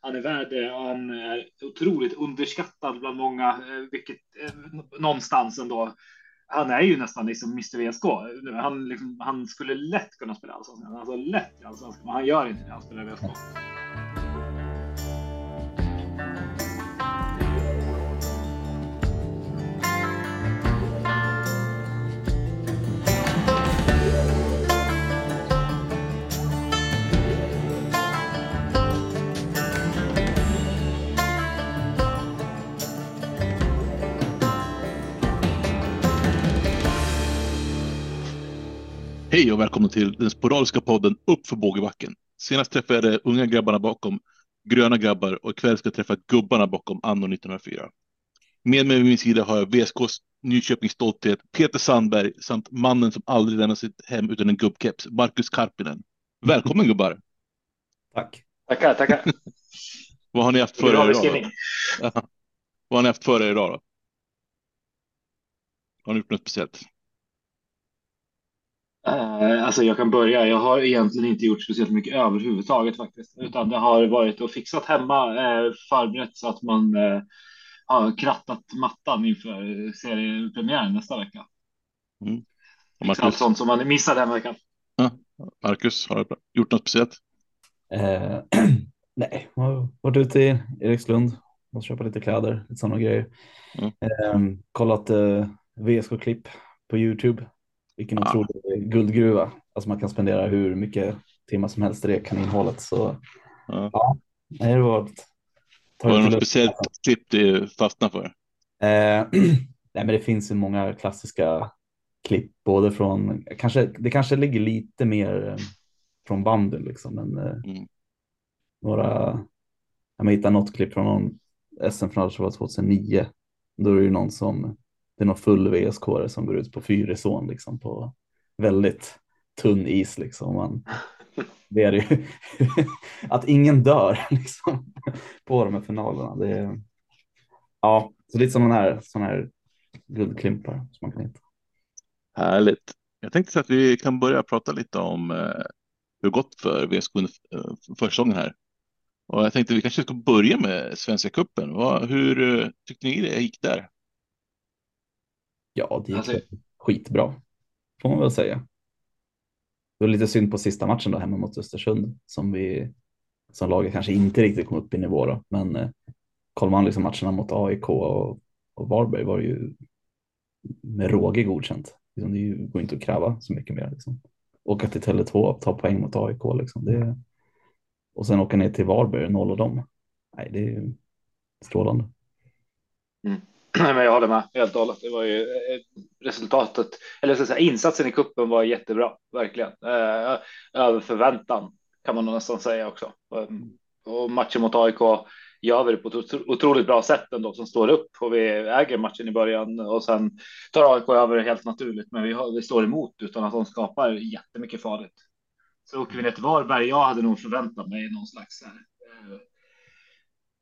han är värd det och han är otroligt underskattad bland många, eh, vilket eh, någonstans ändå. Han är ju nästan liksom Mr VSK. Han, liksom, han skulle lätt kunna spela allsvenskan, alltså lätt i allsvenskan, men han gör inte det. Han spelar VSK. Hej och välkomna till den sporadiska podden Upp för bågebacken. Senast träffade jag de unga grabbarna bakom Gröna grabbar och ikväll ska jag träffa gubbarna bakom Anno 1904. Med mig vid min sida har jag VSKs Nyköpings stolthet Peter Sandberg samt mannen som aldrig lämnar sitt hem utan en gubbkeps, Marcus Karpinen. Välkommen gubbar! Tack! Tackar, tackar! Vad har ni haft för er idag? Vad har ni haft för er idag då? Har ni gjort något speciellt? Uh, alltså jag kan börja. Jag har egentligen inte gjort speciellt mycket överhuvudtaget faktiskt, utan det har varit och fixat hemma, uh, förberett så att man uh, har krattat mattan inför seriepremiären nästa vecka. Mm. Marcus... Allt sånt som man missade den veckan. Ja. Marcus, har du gjort något speciellt? Uh, nej, jag har varit ute i Erikslund och köpa lite kläder, lite sådana grejer. Mm. kollat VSK-klipp på Youtube vilken ja. otrolig guldgruva. Alltså man kan spendera hur mycket timmar som helst i det kaninnhålet. Så ja, ja det var. Var det något speciellt klipp du fastnade för? Eh, nej, men det finns ju många klassiska klipp, både från, kanske, det kanske ligger lite mer eh, från banden liksom, men eh, mm. några, jag hittade något klipp från någon SM-final som var 2009. Då är det ju någon som det är någon full VSK som går ut på Fyrisån liksom på väldigt tunn is liksom. Man, det är ju att ingen dör liksom på de här finalerna. Det är, ja, så lite sådana här, såna här guldklimpar som man kan hitta. Härligt. Jag tänkte så att vi kan börja prata lite om eh, hur det gått för VSK under eh, försäsongen här. Och jag tänkte vi kanske ska börja med Svenska cupen. Hur eh, tyckte ni det gick där? Ja, det gick alltså... skitbra, får man väl säga. Det var lite synd på sista matchen då hemma mot Östersund som vi som laget kanske inte riktigt kom upp i nivå då, men eh, kollar man liksom matcherna mot AIK och, och Varberg var ju med råge godkänt. Liksom, det går inte att kräva så mycket mer. Liksom. Åka till Tele2 och ta poäng mot AIK liksom. Det, och sen åka ner till Varberg och nolla dem. Nej, det är strålande. Mm men jag håller med helt och hållet. Det var ju eh, resultatet, eller så att säga, insatsen i kuppen var jättebra, verkligen. Eh, över förväntan kan man nog nästan säga också. Och matchen mot AIK gör vi det på ett otroligt bra sätt ändå som står upp och vi äger matchen i början och sen tar AIK över helt naturligt. Men vi, har, vi står emot utan att de skapar jättemycket farligt. Så åker vi ner till Varberg. Jag hade nog förväntat mig någon slags här,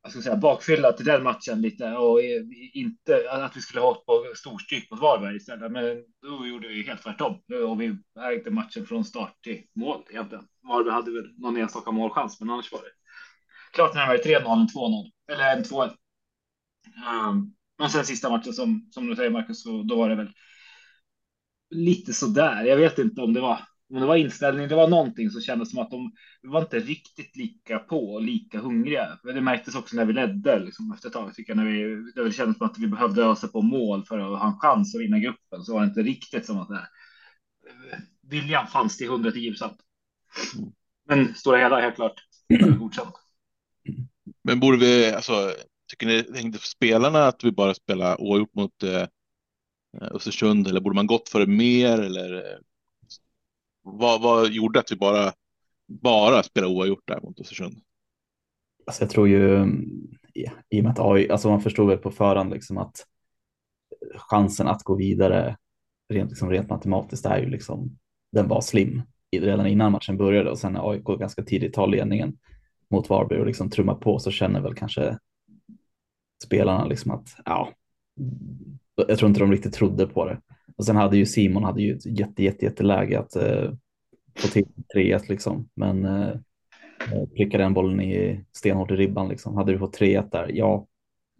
jag ska säga, bakfylla till den matchen lite och inte att vi skulle ha ett på storstryk mot Varberg istället. Men då gjorde vi helt tvärtom och vi ägde matchen från start till mål egentligen. Varberg hade väl någon enstaka målchans, men annars var det klart närmare 3-0 än 2-0 eller en 2-1. Um, ehm, men sen sista matchen som som du säger Marcus, så då var det väl lite sådär. Jag vet inte om det var om det var inställning, det var någonting som kändes som att de var inte riktigt lika på och lika hungriga. Det märktes också när vi ledde liksom, efter ett tag, tycker jag, när vi, det kändes som att vi behövde ösa på mål för att ha en chans att vinna gruppen. Så var det inte riktigt som att det, viljan fanns till 110 procent. Men stora hela helt klart godkänt. Men borde vi, alltså, tycker ni hängde för spelarna att vi bara spelar oavgjort mot eh, Östersund eller borde man gått för det mer eller eh? Vad, vad gjorde att vi bara, bara spelade oavgjort där mot Östersund? Alltså jag tror ju, ja, i och med att AI, alltså man förstod väl på förhand liksom att chansen att gå vidare rent, liksom rent matematiskt är ju liksom, den var slim redan innan matchen började och sen när AIK ganska tidigt tar ledningen mot Varberg och liksom trummar på så känner väl kanske spelarna liksom att ja, jag tror inte de riktigt trodde på det. Och sen hade ju Simon hade ju ett jätte, jätte, jätteläge att eh, få till 3 liksom. Men eh, prickade den bollen i stenhårt i ribban. Liksom. Hade vi fått 3-1 där, ja,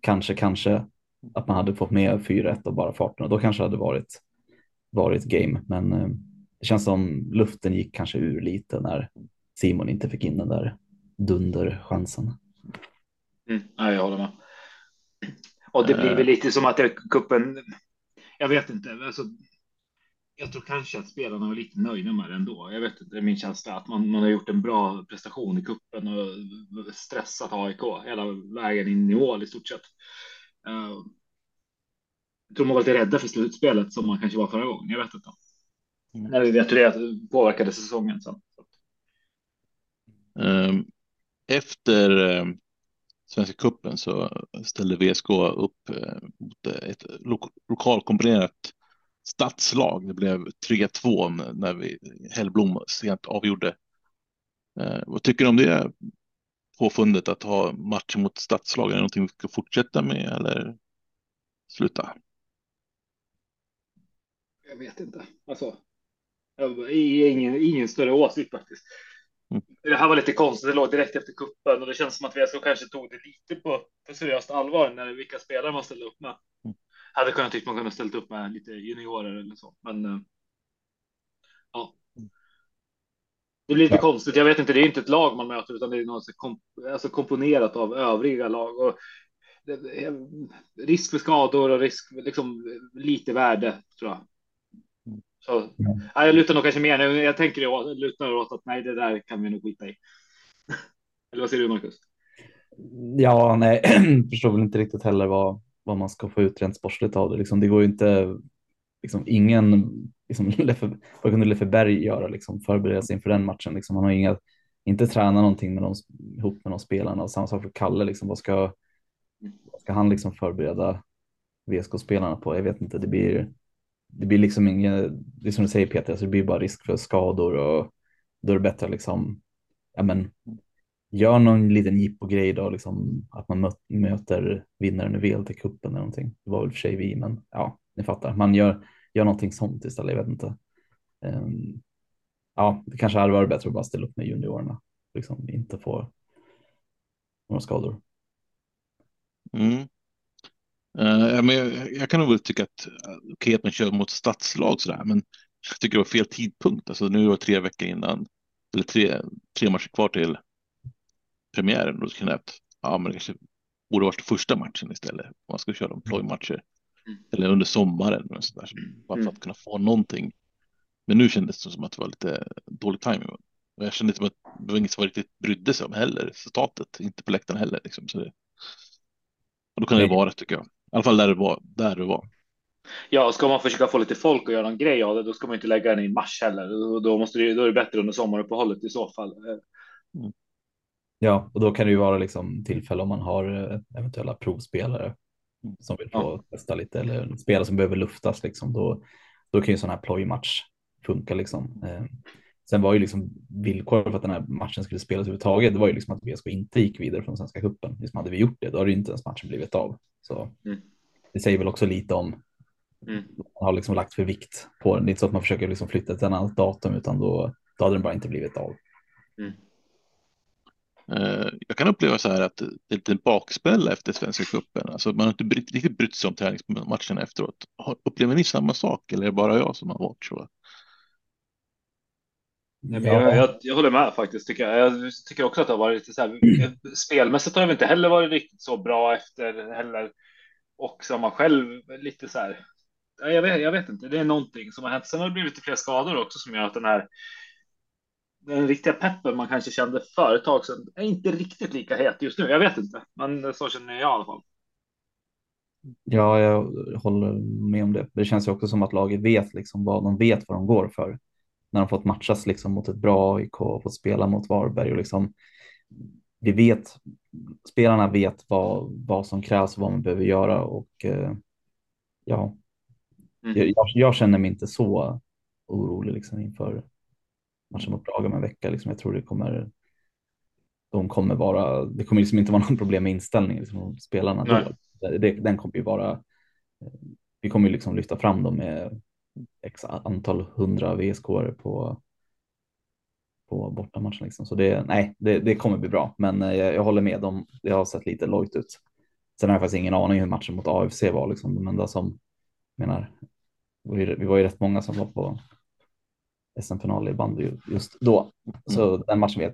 kanske, kanske att man hade fått med 4-1 och bara farten och då kanske det hade varit, varit game. Men eh, det känns som luften gick kanske ur lite när Simon inte fick in den där dunderchansen. Mm, ja, jag håller med. Och det blir väl lite som att kuppen. Jag vet inte. Alltså, jag tror kanske att spelarna var lite nöjda med det ändå. Jag vet inte, det är min känsla att man, man har gjort en bra prestation i kuppen och stressat AIK hela vägen in i mål i stort sett. Uh, jag tror man var lite rädda för slutspelet som man kanske var förra gången. Jag vet inte. Mm. När vi vet hur det påverkade säsongen sen. Um, efter um, Svenska kuppen så ställde VSK upp eh, mot eh, ett lo lokalkomponerat stadslag. Det blev 3-2 när vi Hellblom sent avgjorde. Eh, vad tycker du om det påfundet att ha matcher mot stadslag? Är det någonting vi ska fortsätta med eller sluta? Jag vet inte. Alltså, jag ingen, ingen större åsikt faktiskt. Mm. Det här var lite konstigt. Det låg direkt efter kuppen och det känns som att VSK kanske tog det lite på för seriöst allvar när vilka spelare man ställde upp med. Mm. Hade kunnat tyckt man kunde ställt upp med lite juniorer eller så, men. Eh, ja. Det blir lite ja. konstigt. Jag vet inte. Det är inte ett lag man möter, utan det är något komp alltså komponerat av övriga lag och risk för skador och risk liksom lite värde tror jag. Så, ja. jag lutar nog kanske mer nu. Jag tänker jag lutar åt att nej, det där kan vi nog skita i. Eller vad säger du, Marcus? Ja, nej, förstår väl inte riktigt heller vad, vad man ska få ut rent sportsligt av det. Liksom, det går ju inte, liksom, ingen, liksom, Leffe, vad kunde Leffe Berg göra, liksom, förbereda sig inför den matchen? Liksom, han har inga, inte tränat någonting med dem, ihop med de spelarna och samma sak för Kalle, liksom, vad ska, vad ska han liksom förbereda VSK-spelarna på? Jag vet inte, det blir, det blir liksom inget, det är som du säger Peter, alltså det blir bara risk för skador och då är det bättre liksom, ja men, gör någon liten jippo-grej då, liksom att man möter vinnaren i VLT-cupen eller någonting. Det var väl för sig vi, men ja, ni fattar. Man gör, gör någonting sånt istället, jag vet inte. Um, ja, det kanske hade varit bättre att bara ställa upp med juniorerna, liksom inte få några skador. Mm. Uh, men jag, jag, kan nog väl tycka att okej okay, att man kör mot stadslag sådär, men jag tycker det var fel tidpunkt. Alltså nu var tre veckor innan, eller tre, tre matcher kvar till premiären. Då skulle jag att ja, men det kanske borde varit första matchen istället. Man ska köra plojmatcher. Mm. Eller under sommaren. Och så där, bara för mm. att kunna få någonting. Men nu kändes det som att det var lite dålig timing. Och jag kände att det var inget som riktigt brydde sig om heller, resultatet. Inte på läktaren heller. Liksom. Så det, och då kan det vara tycker jag. Alla fall där det var. Där det var. Ja, ska man försöka få lite folk och göra en grej av det, då ska man inte lägga den i mars heller. Då, måste det, då är det bättre under sommaruppehållet i så fall. Mm. Ja, och då kan det ju vara liksom tillfälle om man har eh, eventuella provspelare som vill få ja. testa lite eller spelare som behöver luftas liksom. Då, då kan ju sån här plojmatch funka liksom. Sen var ju liksom villkoret för att den här matchen skulle spelas överhuvudtaget. Det var ju liksom att VSK inte gick vidare från Svenska cupen. Liksom hade vi gjort det, då hade ju inte ens matchen blivit av. Så mm. det säger väl också lite om mm. man har liksom lagt för vikt på den. Det är inte så att man försöker liksom flytta till ett annat datum, utan då, då hade den bara inte blivit av. Mm. Eh, jag kan uppleva så här att det är lite bakspel efter Svenska cupen. Alltså man har inte riktigt brytt sig om träningsmatcherna efteråt. Upplever ni samma sak eller är det bara jag som har varit så? Jag, jag, jag, håller med faktiskt. Tycker jag. jag tycker också att det har varit lite så här. Spelmässigt har det inte heller varit riktigt så bra efter heller. Och som man själv lite så här. Jag vet, jag vet inte. Det är någonting som har hänt. Sen har det blivit lite fler skador också som gör att den här den riktiga peppen man kanske kände för ett tag sedan är inte riktigt lika het just nu. Jag vet inte, men så känner jag i alla fall. Ja, jag håller med om det. Det känns ju också som att laget vet liksom vad de vet vad de går för. När de fått matchas liksom mot ett bra AIK och fått spela mot Varberg och liksom vi vet, spelarna vet vad, vad som krävs och vad man behöver göra och eh, ja, mm. jag, jag, känner mig inte så orolig liksom inför matchen mot Praga om en vecka. Liksom. Jag tror det kommer. De kommer vara. Det kommer liksom inte vara någon problem med inställningen liksom, spelarna. Då. Det, den kommer ju vara. Vi kommer ju liksom lyfta fram dem med x antal hundra VSK på på bortamatchen. Liksom. Så det, nej, det, det kommer bli bra, men jag, jag håller med. De, det har sett lite lojt ut. Sen har jag faktiskt ingen aning hur matchen mot AFC var. Liksom. De enda som menar, vi var ju rätt många som var på SM-final i bandy just då. Så mm. den matchen vet,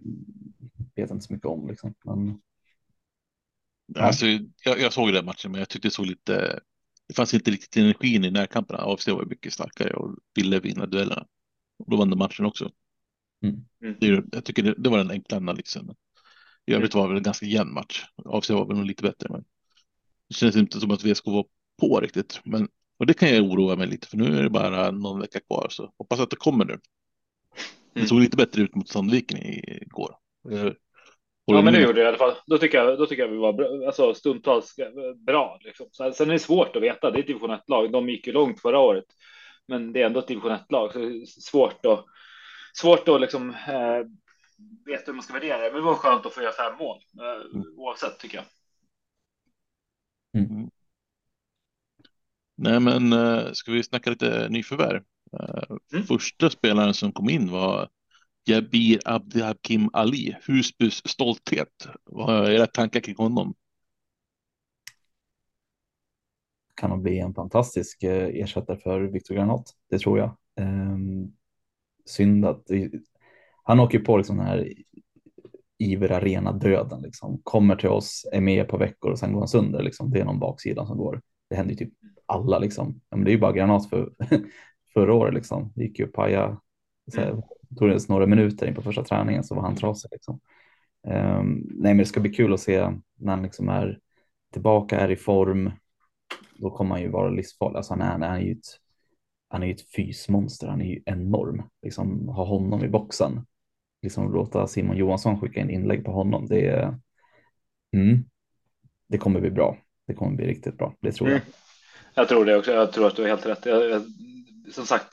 vet jag inte så mycket om. Liksom. Men, alltså, jag, jag, såg den matchen, men jag tyckte det såg lite. Det fanns inte riktigt energin i närkamperna. AFC var mycket starkare och ville vinna duellerna. Och då vann de matchen också. Mm. Det, jag tycker det, det, var den enkla analysen. I övrigt var det väl en ganska jämn match. AFC var väl nog lite bättre, men det känns inte som att VSK var på riktigt. Men och det kan jag oroa mig lite för nu är det bara någon vecka kvar så hoppas att det kommer nu. Det mm. såg lite bättre ut mot Sandviken igår. Ja, men det gjorde det i alla fall. Då tycker jag, då tycker jag vi var bra, alltså stundtals bra. Liksom. Sen är det svårt att veta. Det är division 1-lag. De gick ju långt förra året, men det är ändå ett division 1-lag, så det är svårt att svårt att liksom eh, veta hur man ska värdera det. Men det var skönt att få göra fem mål eh, mm. oavsett tycker jag. Mm. Nej, men uh, ska vi snacka lite nyförvärv? Uh, mm. Första spelaren som kom in var Jabir Abdihakim Ali, Husbys stolthet. Vad är era tankar kring honom? Kan nog bli en fantastisk uh, ersättare för Viktor Granat, det tror jag. Um, synd att han åker på liksom den här Iver Arena döden liksom. Kommer till oss, är med på veckor och sen går han sönder liksom. Det är någon baksida som går. Det händer ju typ alla liksom. Ja, men det är ju bara granat för förra året liksom. Det gick ju paja. Tog det några minuter in på första träningen så var han trasig liksom. Um, nej, men det ska bli kul att se när han liksom är tillbaka, är i form. Då kommer han ju vara livsfarlig. Alltså han är, han är ju ett, han är ju ett fysmonster. Han är ju enorm. Liksom ha honom i boxen. Liksom låta Simon Johansson skicka in inlägg på honom. Det är. Mm, det kommer bli bra. Det kommer bli riktigt bra. Det tror jag. Mm. Jag tror det också. Jag tror att du har helt rätt. Jag, jag, som sagt,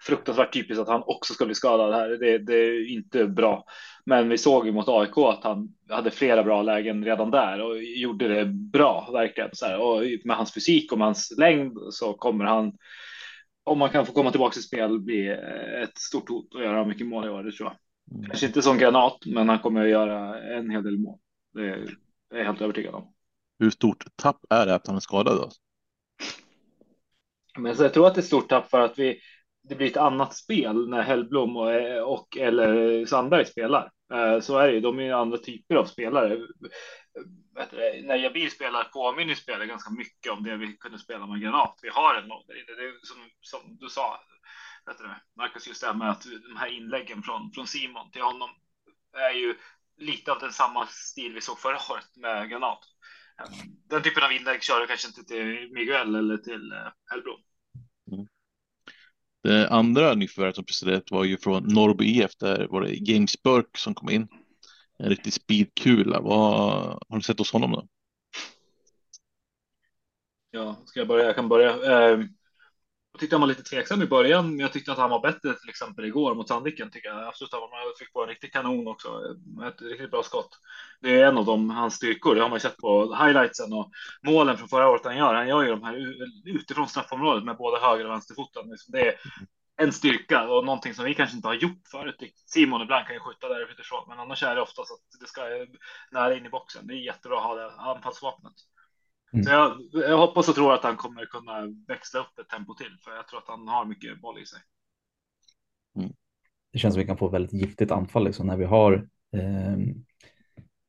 fruktansvärt typiskt att han också ska bli skadad här. Det, det, är inte bra. Men vi såg ju mot AIK att han hade flera bra lägen redan där och gjorde det bra verkligen. Så här. Och med hans fysik och med hans längd så kommer han, om man kan få komma tillbaka till spel, bli ett stort hot och göra mycket mål i år. Det tror jag. Mm. Kanske inte som granat, men han kommer att göra en hel del mål. Det är jag helt övertygad om. Hur stort tapp är det att han är skadad? Då? Men så jag tror att det är ett stort tapp för att vi, det blir ett annat spel när Hellblom och, och eller Sandberg spelar. Eh, så är det ju. De är ju andra typer av spelare. Du, när Jabil spelar påminner spelar ganska mycket om det vi kunde spela med Granat. Vi har en det är som, som du sa, du, Marcus, just det här med att de här inläggen från, från Simon till honom är ju lite av den samma stil vi såg förra året med Granat. Eh, den typen av inlägg kör du kanske inte till Miguel eller till eh, Hellblom. Det andra nyförvärvet som presterat var ju från Norrby IF. Där var det James Burke som kom in. En riktig speedkula. Vad har du sett hos honom då? Ja, ska jag börja? Jag kan börja. Eh, jag tyckte han var lite tveksam i början, men jag tyckte att han var bättre till exempel igår mot Sandviken. Tycker jag absolut. Han fick på en riktig kanon också. Ett riktigt bra skott. Det är en av de, hans styrkor. Det har man ju sett på highlightsen och målen från förra året han gör. Han gör ju de här utifrån straffområdet med både höger och vänsterfoten. Liksom, det är en styrka och någonting som vi kanske inte har gjort förut. Simon ibland kan ju skjuta därifrån, men annars är det oftast att det ska nära in i boxen. Det är jättebra att ha det anfallsvapnet. Mm. Så jag, jag, hoppas och tror att han kommer kunna växla upp ett tempo till, för jag tror att han har mycket boll i sig. Mm. Det känns som att vi kan få väldigt giftigt anfall liksom, när vi har eh,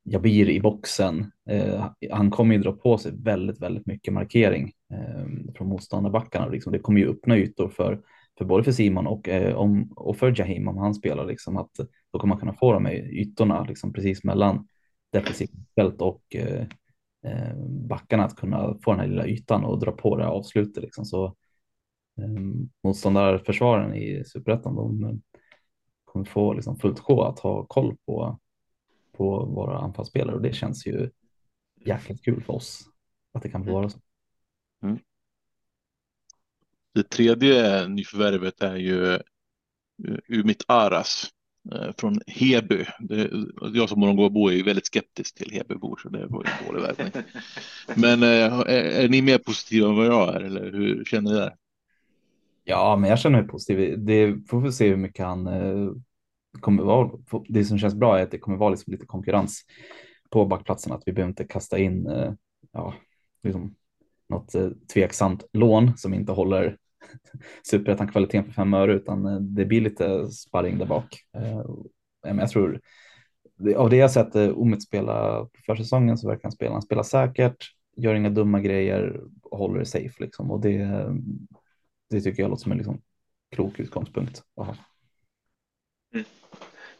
Jabir i boxen. Eh, han kommer ju dra på sig väldigt, väldigt mycket markering eh, från motståndarbackarna. Liksom. Det kommer ju öppna ytor för, för både för Simon och, eh, om, och för Jahim om han spelar. Liksom, att då kommer man kunna få de här ytorna liksom, precis mellan defensivt fält och eh, eh, backarna att kunna få den här lilla ytan och dra på det här avslutet. Liksom. Så eh, motståndarförsvaren i superettan, de kommer få liksom fullt sjå att ha koll på, på våra anfallsspelare och det känns ju jäkligt kul för oss att det kan få vara så. Mm. Det tredje nyförvärvet är ju Umit Aras Eh, från Heby. Det, jag som Morgongåbo är väldigt skeptisk till Hebybor så det var en dålig värvning. Men eh, är, är, ni mer positiva än vad jag är eller hur känner ni där? Ja, men jag känner mig positiv. Det får vi se hur mycket han eh, kommer vara, det som känns bra är att det kommer vara liksom lite konkurrens på backplatsen, att vi behöver inte kasta in eh, ja, liksom något eh, tveksamt lån som inte håller superettan-kvaliteten för fem öre, utan eh, det blir lite sparring där bak. Men jag tror, av det jag sett eh, Omit spela på försäsongen så verkar han spela, han spelar säkert, gör inga dumma grejer och håller det safe liksom. Och det, det tycker jag låter som en liksom klok utgångspunkt. Mm.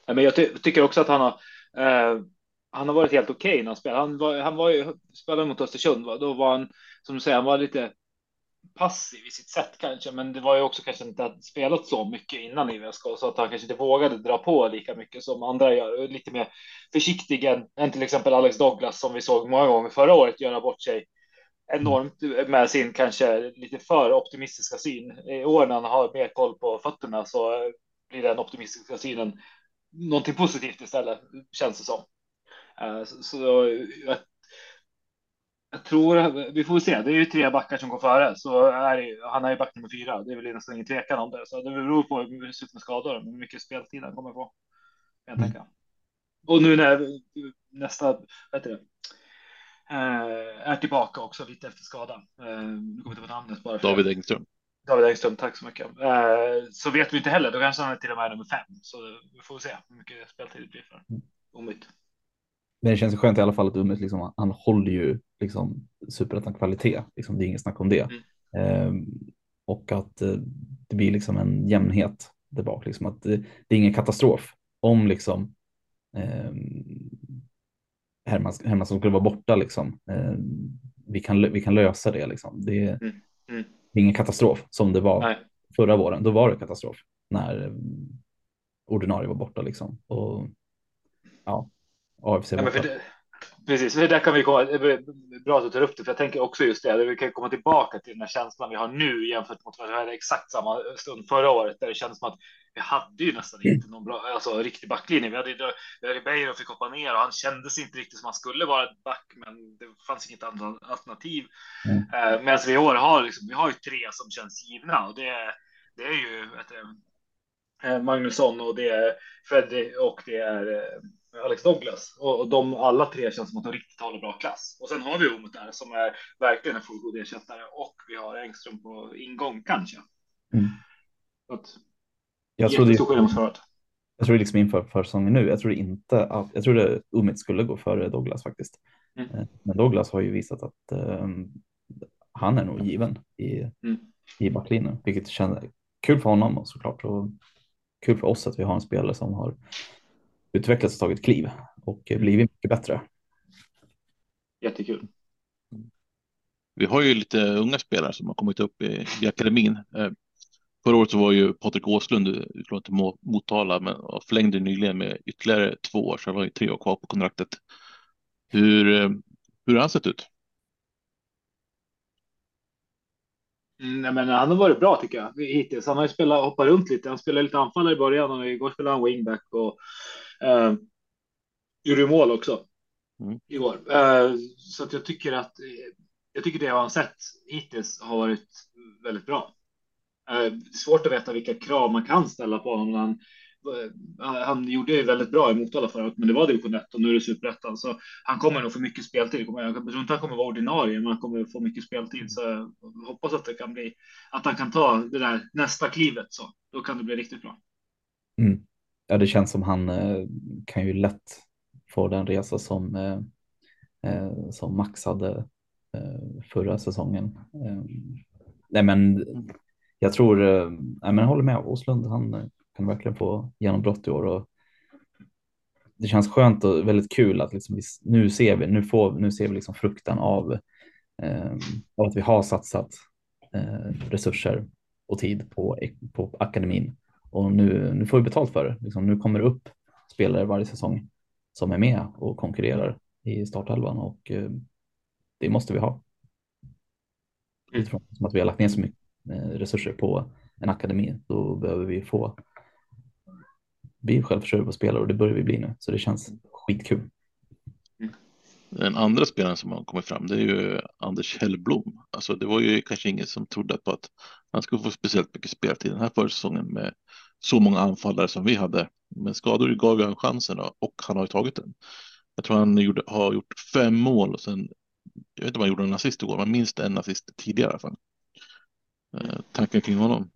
Ja, men jag ty tycker också att han har, eh, han har varit helt okej okay när han spelar. Han var, han var ju, spelade mot Östersund, va? då var han, som du säger, han var lite passiv i sitt sätt kanske, men det var ju också kanske inte att spelat så mycket innan i VSK så att han kanske inte vågade dra på lika mycket som andra gör. Lite mer försiktig än, än till exempel Alex Douglas som vi såg många gånger förra året göra bort sig enormt med sin kanske lite för optimistiska syn. I år när han har mer koll på fötterna så blir den optimistiska synen någonting positivt istället, känns det som. Eh, så jag, jag, tror, vi får se, det är ju tre backar som går före, så är han är ju back nummer fyra, det är väl nästan ingen tvekan om det, så det beror på hur det ser ut med skador, hur mycket speltid han kommer få. Jag mm. Och nu när nästa, vad det, eh, är tillbaka också lite efter skada. Eh, nu kommer inte på namnet bara. David Engström. David Engström, tack så mycket. Eh, så vet vi inte heller, då kanske han är till och med nummer fem. Så vi får se hur mycket speltid det blir för Omit. Men det känns skönt i alla fall att Umit, liksom, han håller ju liksom superettan kvalitet. Liksom, det är inget snack om det. Mm. Eh, och att eh, det blir liksom en jämnhet där bak. Liksom, att det, det är ingen katastrof om liksom eh, Hermansson Herman skulle vara borta. Liksom. Eh, vi, kan, vi kan lösa det. Liksom. Det, mm. Mm ingen katastrof som det var Nej. förra våren. Då var det katastrof när eh, ordinarie var borta liksom. Och ja, AFC var borta. Precis, det där kan vi komma. Bra att du tar upp det, för jag tänker också just det. Vi kan komma tillbaka till den här känslan vi har nu jämfört mot vad vi hade exakt samma stund förra året, där det kändes som att vi hade ju nästan inte någon bra, alltså riktig backlinje. Vi hade, Beijer fick hoppa ner och han kändes inte riktigt som han skulle vara ett back, men det fanns inget annat alternativ. Mm. Uh, Medan vi i år har, liksom, vi har ju tre som känns givna och det, det är ju du, eh, Magnusson och det är Freddy och det är eh, Alex Douglas och de alla tre känns som att de riktigt håller bra klass. Och sen har vi Omut där som är verkligen en fullgod ersättare och vi har Engström på ingång kanske. Mm. Att, jag trodde, jag tror liksom inför försäsongen nu, jag tror inte att, jag trodde Umit skulle gå före Douglas faktiskt. Mm. Eh, men Douglas har ju visat att um, han är nog given i, mm. i backlinjen, vilket känns kul för honom och såklart och kul för oss att vi har en spelare som har utvecklats och tagit kliv och blivit mycket bättre. Jättekul. Vi har ju lite unga spelare som har kommit upp i, i akademin. Eh, förra året så var ju Patrik Åslund utlånad till Motala men förlängde nyligen med ytterligare två år så han har ju tre år kvar på kontraktet. Hur, eh, hur har han sett ut? Mm, men han har varit bra tycker jag hittills. Han har ju spelat, hoppat runt lite. Han spelade lite anfallare i början och igår spelade han wingback och eh, gjorde mål också mm. igår. Eh, så att jag tycker att jag tycker det jag har sett hittills har varit väldigt bra. Eh, svårt att veta vilka krav man kan ställa på honom. Han, eh, han gjorde ju väldigt bra i Motala förut, men det var division 1 och nu är det superettan, så han kommer nog få mycket speltid. Jag tror inte han kommer vara ordinarie, men han kommer få mycket speltid, så jag hoppas att det kan bli att han kan ta det där nästa klivet så då kan det bli riktigt bra. Mm. Ja, det känns som han eh, kan ju lätt få den resa som eh, eh som Max hade eh, förra säsongen. Eh, nej, men jag tror, eh, nej, men jag håller med, Åslund, han kan verkligen få genombrott i år och det känns skönt och väldigt kul att liksom vi, nu ser vi, nu får, nu ser vi liksom frukten av, eh, av att vi har satsat eh, resurser och tid på, på akademin och nu, nu får vi betalt för det. Liksom, nu kommer det upp spelare varje säsong som är med och konkurrerar i startelvan och eh, det måste vi ha. Mm. Som att vi har lagt ner så mycket eh, resurser på en akademi, då behöver vi få bli självförsörjande på spelare och det börjar vi bli nu, så det känns skitkul. Den andra spelaren som har kommit fram det är ju Anders Hellblom. Alltså det var ju kanske ingen som trodde på att han skulle få speciellt mycket speltid den här försäsongen med så många anfallare som vi hade. Men skador gav ju han chansen och han har ju tagit den. Jag tror han gjorde, har gjort fem mål och sen, jag vet inte om han gjorde en assist igår, men minst en assist tidigare i alla fall. Eh, tankar kring honom?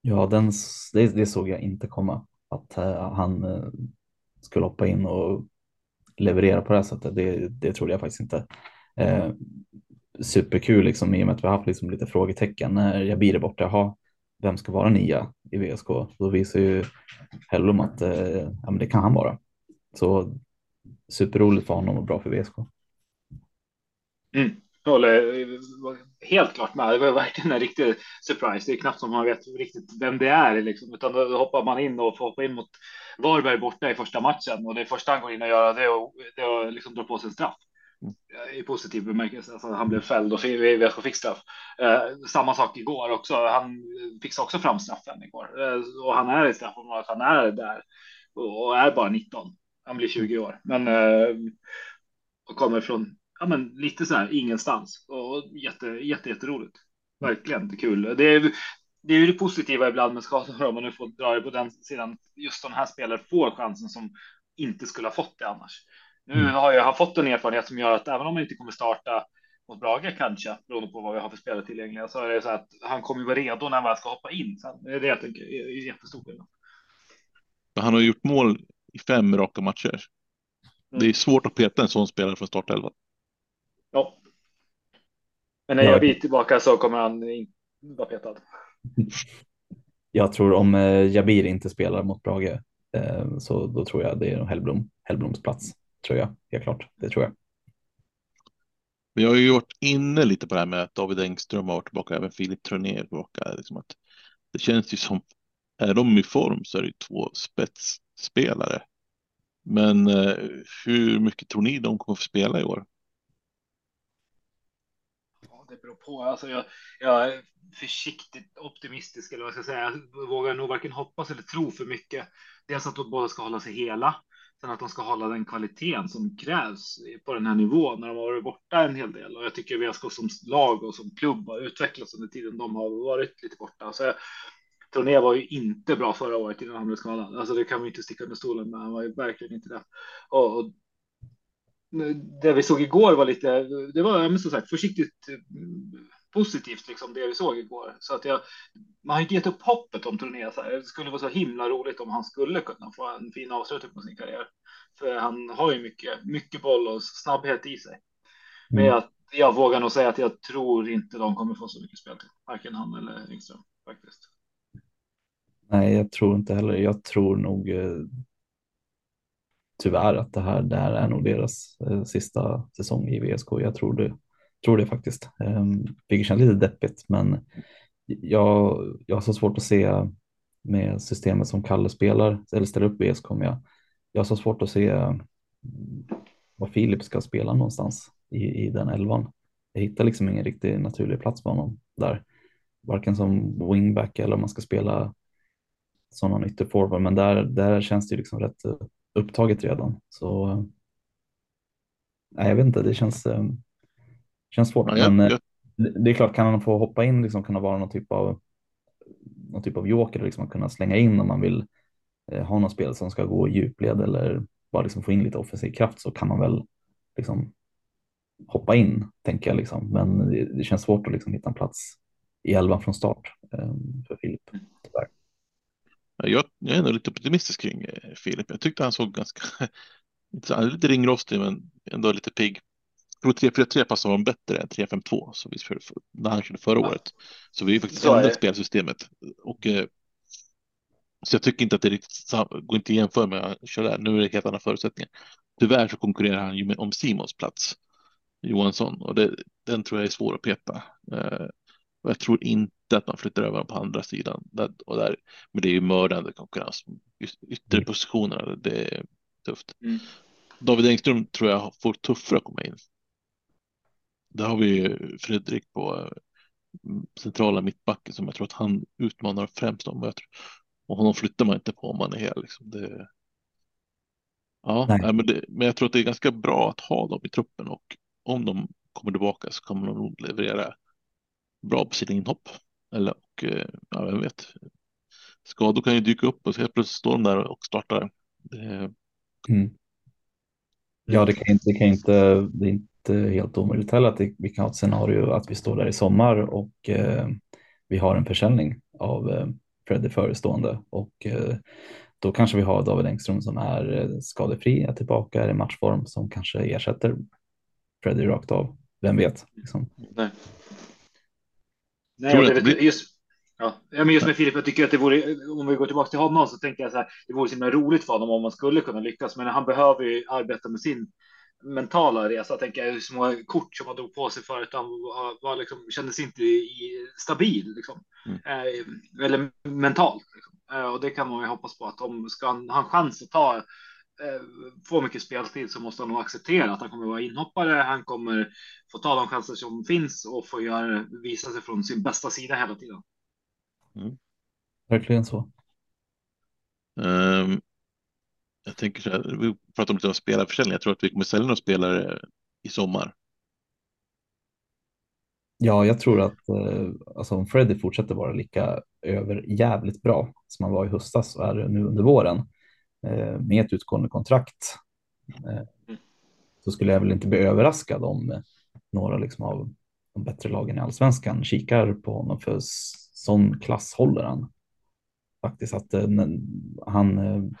Ja, den, det, det, såg jag inte komma. Att uh, han uh, skulle hoppa in och leverera på det här sättet. Det, det trodde jag faktiskt inte. Eh, superkul liksom i och med att vi har haft liksom lite frågetecken när jag blir borta. Jaha, vem ska vara nia i VSK? Då visar ju Hellum att eh, ja, men det kan han vara. Så superroligt för honom och bra för VSK. Mm håller helt klart med. Det var verkligen en riktig surprise. Det är knappt som man vet riktigt vem det är, liksom. utan då hoppar man in och får hoppa in mot Varberg borta i första matchen och det första han går in och gör det att, det att liksom dra på sig en straff. Mm. I positiv bemärkelse. Alltså, han blev fälld och VSK fick straff. Eh, samma sak igår också. Han fixade också fram straffen igår eh, och han är i straffområdet. Han är där och är bara 19. Han blir 20 år, men eh, och kommer från ja, men lite så här ingenstans och jätte, jätte, jätteroligt. Verkligen det kul. Det är, det är ju det positiva ibland med skador om man nu får dra det på den sidan. Just de här spelare får chansen som inte skulle ha fått det annars. Nu mm. har jag fått en erfarenhet som gör att även om man inte kommer starta mot Brage kanske, beroende på vad vi har för spelare tillgängliga, så är det så att han kommer vara redo när man ska hoppa in. Sen. Det är det jag tänker är jättestor skillnad. Han har gjort mål i fem raka matcher. Mm. Det är svårt att peta en sån spelare från startelvan. Ja. Men när jag blir tillbaka så kommer han inte vara petad. Jag tror om eh, Jabir inte spelar mot Brage eh, så då tror jag det är Hellblom, Hellbloms plats. Tror jag, helt klart. Det tror jag. Vi har ju varit inne lite på det här med att David Engström har varit tillbaka, även Filip Troné är tillbaka. Liksom att det känns ju som, är de i form så är det två spetsspelare. Men eh, hur mycket tror ni de kommer få spela i år? Det beror på. Alltså jag, jag är försiktigt optimistisk eller vad jag ska säga. Jag vågar nog varken hoppas eller tro för mycket. Dels att de båda ska hålla sig hela. Sen att de ska hålla den kvaliteten som krävs på den här nivån när de har varit borta en hel del. Och jag tycker vi ska som lag och som klubb har utvecklats under tiden de har varit lite borta. Så jag, Torné var ju inte bra förra året innan han blev skadad. Alltså det kan vi inte sticka under stolen med. Han var ju verkligen inte det. Och, och det vi såg igår var lite, det var som sagt försiktigt mm, positivt liksom det vi såg igår. Så att jag, man har inte gett upp hoppet om här. Det skulle vara så himla roligt om han skulle kunna få en fin avslutning på sin karriär. För han har ju mycket, mycket boll och snabbhet i sig. Men mm. jag, jag vågar nog säga att jag tror inte de kommer få så mycket spel till. Varken han eller Engström faktiskt. Nej, jag tror inte heller. Jag tror nog eh, tyvärr att det här, det här är nog deras eh, sista säsong i VSK. Jag tror det, tror det faktiskt. eh, vilket känns lite deppigt, men jag, jag har så svårt att se med systemet som Kalle spelar eller ställer upp VSK Jag, Jag har så svårt att se mm, vad var Filip ska spela någonstans i, i den elvan. Jag hittar liksom ingen riktig naturlig plats för honom där. Varken som wingback eller om man ska spela som någon ytterforward, men där, där känns det liksom rätt eh, upptaget redan. Så nej, jag vet inte, det känns, eh, känns svårt. Ja, men ja. Eh, det är klart, kan han få hoppa in, liksom kunna vara någon typ av någon typ av joker, liksom kunna slänga in om man vill eh, ha någon spel som ska gå i djupled eller bara liksom få in lite offensiv kraft så kan man väl liksom hoppa in, tänker jag. Liksom. Men det, det känns svårt att liksom hitta en plats i elvan från start eh, för Filip. Tyvärr. Jag, jag är ändå lite optimistisk kring eh, Filip. Jag tyckte han såg ganska, lite ringrostig men ändå lite pigg. Jag tror 3-4-3 passar honom bättre än 3-5-2 så vi för, när han körde förra året. Så vi har ju faktiskt ändrat spelsystemet. Och, eh, så jag tycker inte att det riktigt, går inte att jämföra med att köra där. Nu är det helt andra förutsättningar. Tyvärr så konkurrerar han ju med, om Simons plats, Johansson, och det, den tror jag är svår att pepa. Eh, och jag tror inte att man flyttar över dem på andra sidan. och där, men det är ju mördande konkurrens. Ytterpositionerna, det är tufft. Mm. David Engström tror jag får tuffare att komma in. Där har vi Fredrik på mm, centrala mittbacken som jag tror att han utmanar främst om. Tror, och honom flyttar man inte på om man är hel. Liksom. Det, ja, nej. men, det, men jag tror att det är ganska bra att ha dem i truppen och om de kommer tillbaka så kommer de nog leverera bra på sina inhopp. Eller och, eh, ja, vem vet. skador kan ju dyka upp och så helt plötsligt står de där och startar. Mm. Ja, det kan inte, det kan inte, det är inte helt omöjligt heller att det, vi kan ha ett scenario att vi står där i sommar och eh, vi har en försäljning av eh, Freddy förestående och eh, då kanske vi har David Engström som är eh, skadefri, är tillbaka, är i matchform som kanske ersätter Freddy rakt av. Vem vet? Liksom. Nej. Nej, det, det, just, ja, men just med Filip, jag tycker att det vore, om vi går tillbaka till honom så tänker jag så här, det vore så himla roligt för honom om man skulle kunna lyckas, men han behöver ju arbeta med sin mentala resa, tänker jag, hur små kort som han drog på sig förut, han var, var liksom, kändes inte stabil, liksom. Mm. Eh, eller mentalt. Liksom. Eh, och det kan man ju hoppas på att om ska han ha en chans att ta eh, få mycket speltid så måste han nog acceptera att han kommer vara inhoppare. Han kommer få ta de chanser som finns och få göra, visa sig från sin bästa sida hela tiden. Mm. Verkligen så. Um, jag tänker så här, vi pratar om lite om spelarförsäljning. Jag tror att vi kommer sälja några spelare i sommar. Ja, jag tror att eh, alltså, om Freddy fortsätter vara lika över jävligt bra som han var i höstas och är nu under våren Eh, med ett utgående kontrakt eh, så skulle jag väl inte bli överraskad om eh, några liksom, av de bättre lagen i allsvenskan kikar på honom för sån klass håller han. Faktiskt att han tror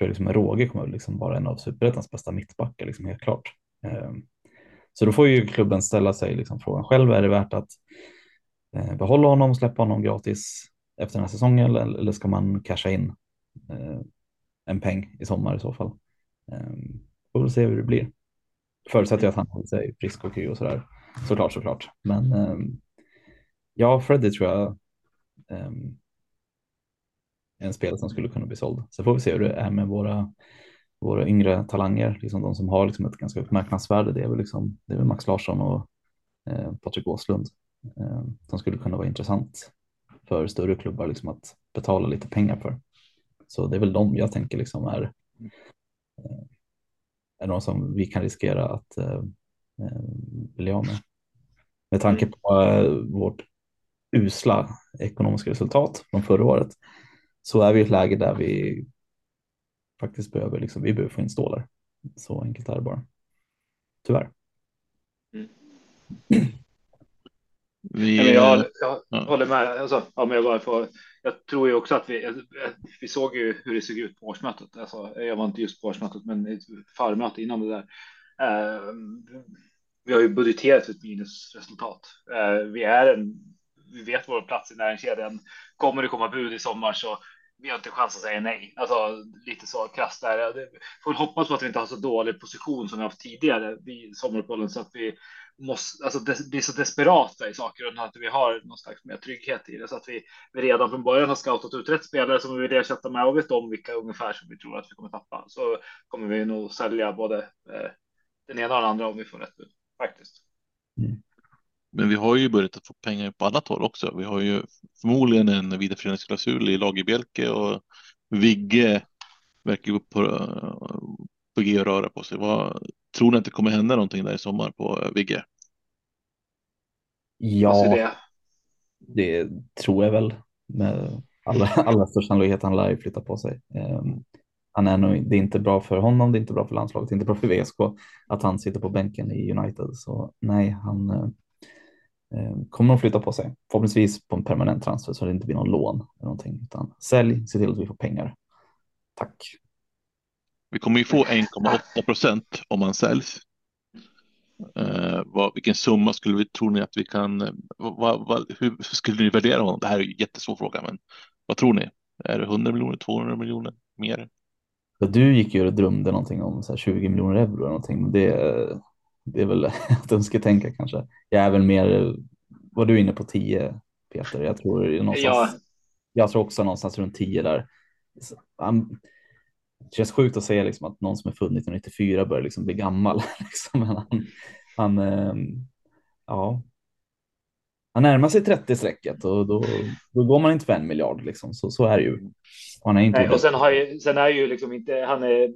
jag liksom råge kommer liksom vara en av superettans bästa mittbackar, liksom helt klart. Så då får ju klubben ställa sig liksom frågan själv, är det värt att behålla honom och släppa honom gratis efter den här säsongen eller, ska man casha in en peng i sommar i så fall? Eh, får väl se hur det blir. Förutsätter att han håller sig frisk och kry och sådär. Såklart, såklart. Men eh, ja, Freddy tror jag ehm, är en spelare som skulle kunna bli såld. Så får vi se hur det är med våra våra yngre talanger, liksom de som har liksom ett ganska högt marknadsvärde, det är väl, liksom, det är väl Max Larsson och eh, Patrik Åslund eh, som skulle kunna vara intressant för större klubbar liksom att betala lite pengar för. Så det är väl de jag tänker liksom är, eh, är de som vi kan riskera att eh, eh bli av med. Med tanke på vårt usla ekonomiska resultat från förra året så är vi i ett läge där vi faktiskt behöver, liksom, vi behöver få in stålar. Så enkelt är det bara. Tyvärr. Mm. Vi, jag, jag ja. håller med. Alltså, ja, men jag, bara får, jag tror ju också att vi, eh, vi såg ju hur det såg ut på årsmötet. Alltså, jag var inte just på årsmötet, men ett förmöte innan det där. Eh, vi har ju budgeterat ett minusresultat. Eh, vi är en, vi vet vår plats i näringskedjan. Kommer det komma bud i sommar så vi har inte chans att säga nej. Alltså lite så krasst där. Får hoppas på att vi inte har så dålig position som vi haft tidigare vid sommaruppehållen så att vi måste, alltså des, bli så desperata i saker och att vi har någon slags mer trygghet i det så att vi, vi redan från början har scoutat ut rätt spelare som vi vill ersätta med och vet om vilka ungefär som vi tror att vi kommer tappa. Så kommer vi nog sälja både eh, den ena och den andra om vi får rätt bud faktiskt. Mm. Men vi har ju börjat att få pengar på annat håll också. Vi har ju förmodligen en vidareföreningsklausul i Lagerbjälke och Vigge verkar upp på, på G och röra på sig. Vad, tror ni att det kommer hända någonting där i sommar på Vigge? Ja, det? det tror jag väl. Med alla, alla största sannolikhet han lär flytta på sig. Um, han är nog, det är inte bra för honom, det är inte bra för landslaget, det är inte bra för VSK att han sitter på bänken i United. Så nej, han, Eh, kommer de flytta på sig. Förhoppningsvis på en permanent transfer så det inte blir någon lån eller någonting. Utan sälj, se till att vi får pengar. Tack. Vi kommer ju få 1,8 procent om man säljs. Uh, vad, vilken summa skulle vi, tror ni att vi kan, vad, vad, hur skulle ni värdera honom? Det här är en jättesvår fråga, men vad tror ni? Är det 100 miljoner, 200 miljoner, mer? Du gick ju och drömde någonting om så 20 miljoner euro eller någonting. Det, det är väl att önsketänka kanske. Jag är väl mer, var du inne på 10 Peter? Jag tror någonstans, ja. jag tror också någonstans runt 10 där. Han, det känns sjukt att säga liksom att någon som är född 1994 börjar liksom bli gammal. Liksom. Han, han, ehm, ja, han närmar sig 30-strecket och då, då går man inte för en miljard. Liksom. Så, så är det ju. Han är inte Nej, och sen, har ju, sen är ju liksom inte, han är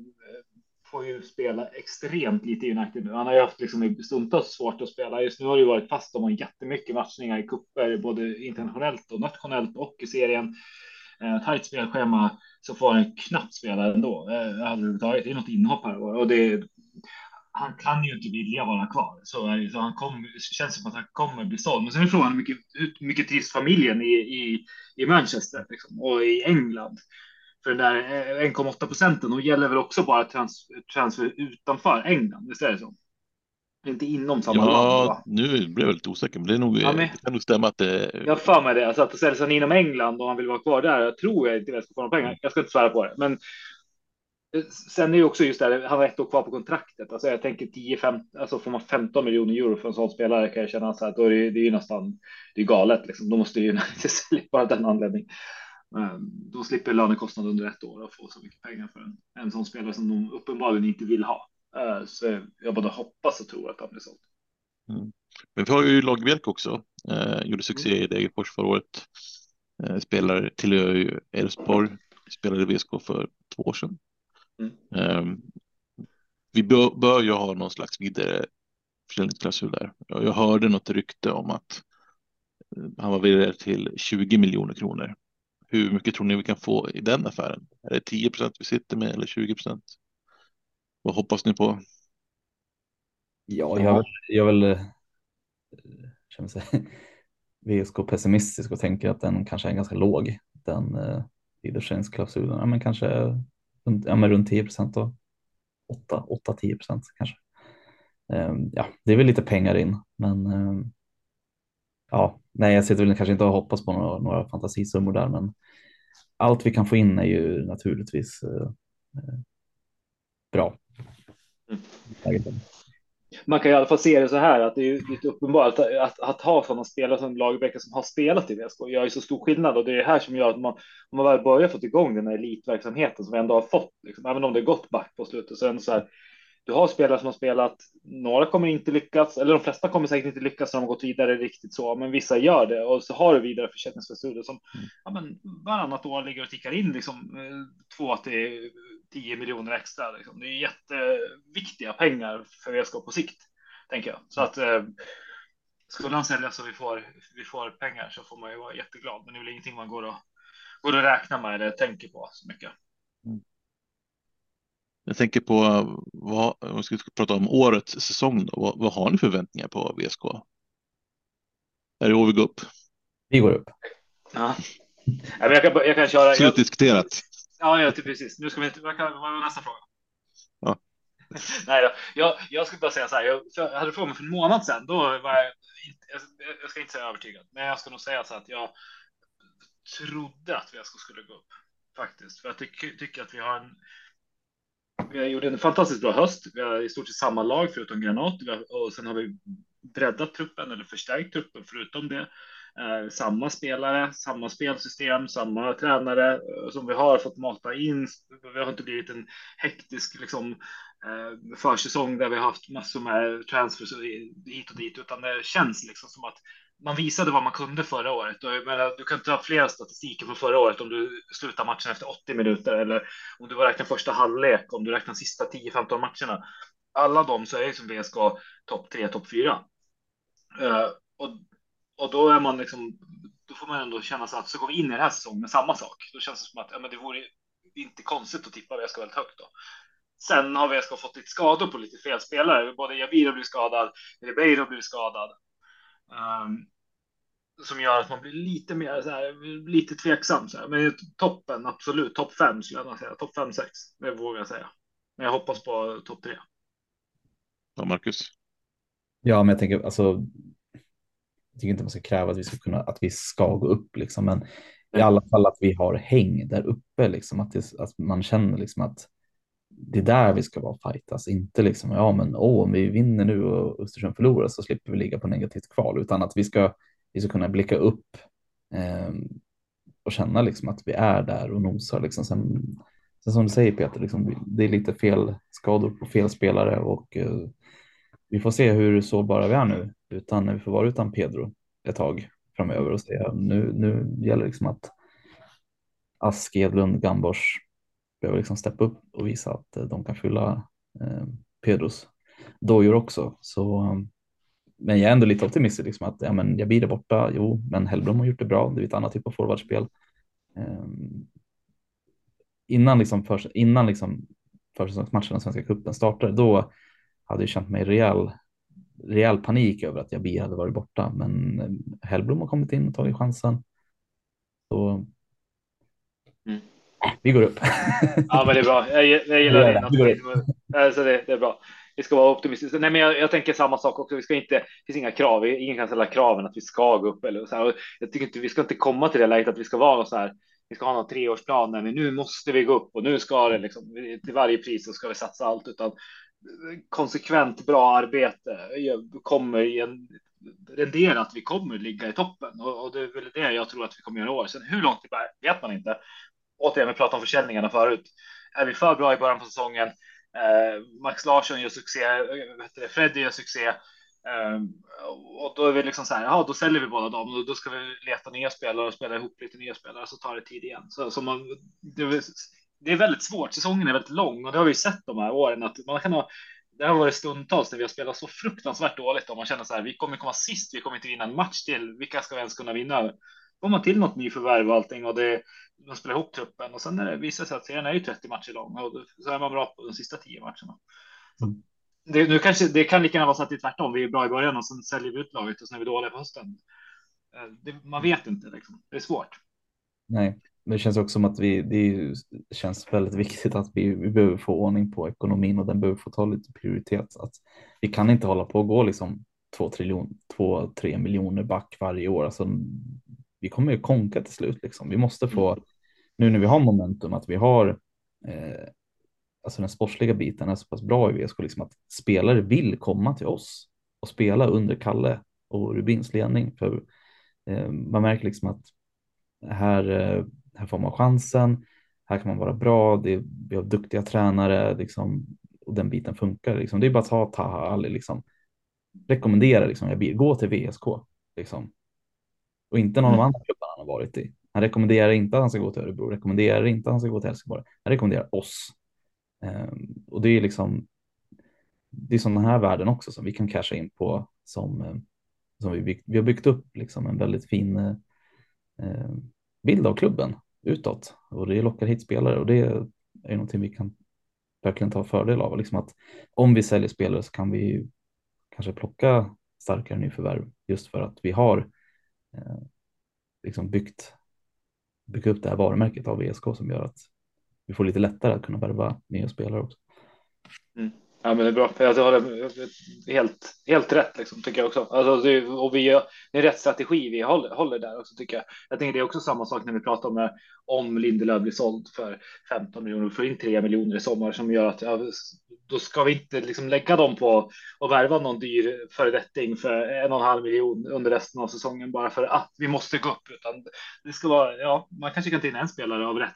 får ju spela extremt lite i United nu. Han har ju haft liksom stundtals svårt att spela. Just nu har det ju varit fast om jättemycket matchningar i cuper, både internationellt och nationellt och i serien. eh, tajt spelschema så får han knappt spela ändå. Eh, överhuvudtaget. Det är något inhopp här och det han kan ju inte vilja vara kvar. Så, eh, så han kom, känns som att han kommer bli såld. Men sen är frågan hur mycket, hur mycket trivs familjen i, i, i Manchester liksom, och i England. För den där 1,8 eh, procenten, de gäller väl också bara trans, transfer utanför England, visst är det så? Inte inom samma ja, land? Ja, nu blev jag lite osäker, men det, är nog, ja, men, det kan nog stämma att det... Jag för mig det, alltså att sälja sig inom England och han vill vara kvar där, jag tror jag inte jag ska få några pengar. Jag ska inte svära på det, men Sen är det också just det, han har ett år kvar på kontraktet. Alltså jag tänker 10, 15, alltså får man 15 miljoner euro för en sån spelare kan jag känna så här, då är det, det är ju nästan, det är galet liksom. Då måste ju sälja bara den anledningen. Då slipper lönekostnad under ett år och få så mycket pengar för en, en sån spelare som de uppenbarligen inte vill ha. Eh, så jag både hoppas och tror att han blir såld. Mm. Men vi har ju Lagerbielke också. Eh, gjorde succé mm. i Degerfors förra året. Eh, spelar tillhör ju Elfsborg. Spelade i VSK för två år sedan. Mm. vi bör, bör ju ha någon slags vidare försäljningsklausul där. Jag hörde något rykte om att eh, han var värderad till 20 miljoner kronor. Hur mycket tror ni vi kan få i den affären? Är det 10 procent vi sitter med eller 20 procent? Vad hoppas ni på? Ja, jag, jag vill eh, känner sig VSK pessimistisk och tänker att den kanske är ganska låg. Den eh, vidareförsäljningsklausulen, ja, men kanske ja, men runt 10 procent då. 8-10 procent kanske. Um, ja, det är väl lite pengar in, men um, ja, nej, jag sitter väl kanske inte och hoppas på några, några fantasisummor där, men allt vi kan få in är ju naturligtvis eh, eh bra. Mm man kan i alla fall se det så här att det är lite uppenbart att, att, att ha sådana spelare som Lagerbäck som har spelat i VSK gör ju så stor skillnad och det är det här som gör att man, om man väl börjar få igång den här elitverksamheten som vi ändå har fått, liksom, även om det gått back på slutet, så är det så här. Du har spelare som har spelat. Några kommer inte lyckas, eller de flesta kommer säkert inte lyckas när de gått vidare riktigt så, men vissa gör det och så har du vidare försäljningsklausuler som mm. ja, men varannat år ligger och tickar in liksom eh, två till 10 miljoner extra. Liksom. Det är jätteviktiga pengar för VSK på sikt, tänker jag. Så att eh, skulle han sälja så vi får, vi får pengar så får man ju vara jätteglad. Men det är väl ingenting man går och, går och räknar med eller tänker på så mycket. Mm. Jag tänker på vad, om vi ska prata om årets säsong, då, vad, vad har ni förväntningar på VSK? Är det år vi går upp? Vi går upp. Ja. Jag kan, jag kan köra. Slutdiskuterat. Ja, ja, typ precis. Nu ska vi inte, vad var nästa fråga? Ja. Nej då. Jag, jag skulle bara säga så här, jag, jag hade frågat mig för en månad sedan, då var jag, jag, jag ska inte säga övertygad, men jag ska nog säga så att jag trodde att VSK skulle gå upp faktiskt, för jag tycker, tycker att vi har en vi har gjort en fantastiskt bra höst. Vi har i stort sett samma lag förutom Granat och sen har vi breddat truppen eller förstärkt truppen förutom det eh, samma spelare, samma spelsystem, samma tränare eh, som vi har fått mata in. Vi har inte blivit en hektisk liksom, eh, försäsong där vi har haft massor med transfers hit och dit, utan det känns liksom som att man visade vad man kunde förra året. Och, menar, du kan ta flera statistiker från förra året om du slutar matchen efter 80 minuter eller om du räknar första halvlek, om du räknar sista 10-15 matcherna. Alla de så är ju som VSK topp 3, topp 4. Uh, eh, och och då är man liksom, då får man ändå känna sig att så går vi in i den här säsongen med samma sak. Då känns det som att ja, men det vore inte konstigt att tippa VSK väldigt högt då. Sen har VSK fått lite skador på lite fel spelare. Både Javir har blivit skadad, Ribeiro har blivit skadad. Um, som gör att man blir lite mer så här, lite tveksam. Så här. Men toppen, absolut, topp fem skulle jag säga. Topp fem, sex, det vågar jag säga. Men jag hoppas på topp tre. Ja, Marcus. Ja, men jag tänker alltså jag tycker inte man ska kräva att vi ska kunna att vi ska gå upp liksom, men i alla fall att vi har häng där uppe, liksom, att, det, att man känner liksom att det är där vi ska vara fightas, inte liksom ja, men åh, om vi vinner nu och Östersund förlorar så slipper vi ligga på negativt kval, utan att vi ska, vi ska kunna blicka upp eh, och känna liksom att vi är där och nosar. Liksom. Sen, sen som du säger Peter, liksom, det är lite fel skador på fel spelare och eh, vi får se hur sårbara vi är nu utan vi får vara utan Pedro ett tag framöver och se. Nu, nu gäller det liksom att Ask, Edlund, Gambors behöver liksom steppa upp och visa att eh, de kan fylla eh, Pedros dojor också. Så, eh, men jag är ändå lite optimistisk liksom att ja, men jag blir där borta. Jo, men Hellblom har gjort det bra. Det är ett annat typ av forwardspel. Eh, innan liksom, för, innan liksom försäsongsmatchen Svenska cupen startade, då hade jag känt mig rejäl, rejäl panik över att Jabir hade varit borta. Men eh, Hellblom har kommit in och tagit chansen. Så mm vi går upp. ja, men det är bra. Jag, jag gillar det. Alltså det, det är bra. Vi ska vara optimistiska. Nej, men jag, jag, tänker samma sak också. Vi ska inte, det finns inga krav. Ingen kan ställa kraven att vi ska gå upp eller så här. Jag tycker inte vi ska inte komma till det läget att vi ska vara så här vi ska ha någon treårsplan vi nu måste vi gå upp och nu ska det liksom till varje pris så ska vi satsa allt utan konsekvent bra arbete kommer i en rendera att vi kommer ligga i toppen och, och, det är väl det jag tror att vi kommer göra i år. Sen hur långt det bär vet man inte. Återigen, vi pratade om försäljningarna förut. Är vi för bra i början på säsongen? Eh, Max Larsson gör succé, eh, Freddy gör succé Eh, och då är vi liksom så här, ja, då säljer vi båda dem och då ska vi leta nya spelare och spela ihop lite nya spelare så tar det tid igen. Så, så man, det, det, är väldigt svårt. Säsongen är väldigt lång och det har vi sett de här åren att man kan ha. Det har varit stundtals när vi har spelat så fruktansvärt dåligt och man känner så här. Vi kommer komma sist. Vi kommer inte vinna en match till. Vilka ska vi ens kunna vinna? Får man till något nyförvärv och allting och det man spelar ihop truppen och sen när det visar sig att serien är ju 30 matcher lång och så är man bra på de sista 10 matcherna. Mm det, nu kanske, det kan lika gärna vara så att det är tvärtom. Vi är bra i början och sen säljer vi ut laget och sen är vi dåliga på hösten. Eh, det, man vet inte, liksom. det är svårt. Nej, men det känns också som att vi, det känns väldigt viktigt att vi, vi behöver få ordning på ekonomin och den behöver få ta lite prioritet. Att vi kan inte hålla på och gå liksom två, triljon, två, tre miljoner back varje år. Alltså, vi kommer ju konka till slut. Liksom. Vi måste få, mm. nu när vi har momentum, att vi har eh, alltså den sportsliga biten är så pass bra i VSK, liksom att spelare vill komma till oss och spela under Kalle och Rubins ledning. För eh, man märker liksom att här, eh, här får man chansen, här kan man vara bra, det vi har duktiga tränare liksom, och den biten funkar. Liksom. Det är bara att ta Taha Ali, liksom. rekommendera, liksom, jag vill gå till VSK. Liksom. Och inte någon mm. av de andra klubbarna han har varit i. Han rekommenderar inte att han ska gå till Örebro, rekommenderar inte att han ska gå till Helsingborg. Han rekommenderar oss. Ehm, och det är liksom det är sådana här värden också som vi kan casha in på som, eh, som vi, byggt, vi har byggt upp liksom en väldigt fin eh, bild av klubben utåt och det lockar hit spelare och det är någonting vi kan verkligen ta fördel av. Liksom att om vi säljer spelare så kan vi kanske plocka starkare nyförvärv just för att vi har Eh, liksom byggt, byggt upp det här varumärket av ESK som gör att vi får lite lättare att kunna värva nya spelare också. Mm. Ja, men det är bra. Alltså, jag har helt, helt rätt liksom, tycker jag också. Alltså, det, och vi gör, det är rätt strategi vi håller, håller där också tycker jag. Jag tänker det är också samma sak när vi pratar om om Lindelöf blir såld för 15 miljoner, och får in 3 miljoner i sommar som gör att ja, då ska vi inte liksom lägga dem på och värva någon dyr föredetting för en och en halv miljon under resten av säsongen bara för att vi måste gå upp, utan det ska vara. Ja, man kanske kan ta in en spelare av rätt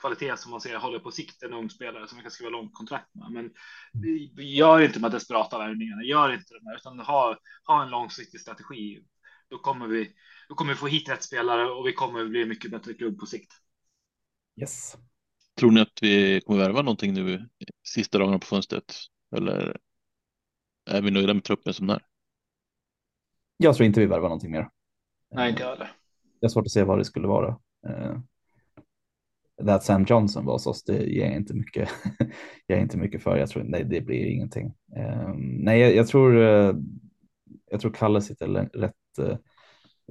kvalitet som man ser håller på sikt, en ung spelare som man kan skriva långt kontrakt med. Men gör inte med desperata värvningarna, gör inte de här, utan ha, ha en långsiktig strategi. Då kommer vi, då kommer vi få hit rätt spelare och vi kommer bli mycket bättre klubb på sikt. Yes. Tror ni att vi kommer värva någonting nu sista dagarna på fönstret? Eller är vi nöjda med truppen som är? Jag tror inte vi värvar någonting mer. Nej, inte jag heller. Jag har svårt att se vad det skulle vara. That det att Sam Johnson var hos oss, det ger jag inte mycket, jag inte mycket för. Jag tror nej, det blir ingenting. Um, nej, jag, jag tror. Uh, jag tror Kalle sitter rätt uh,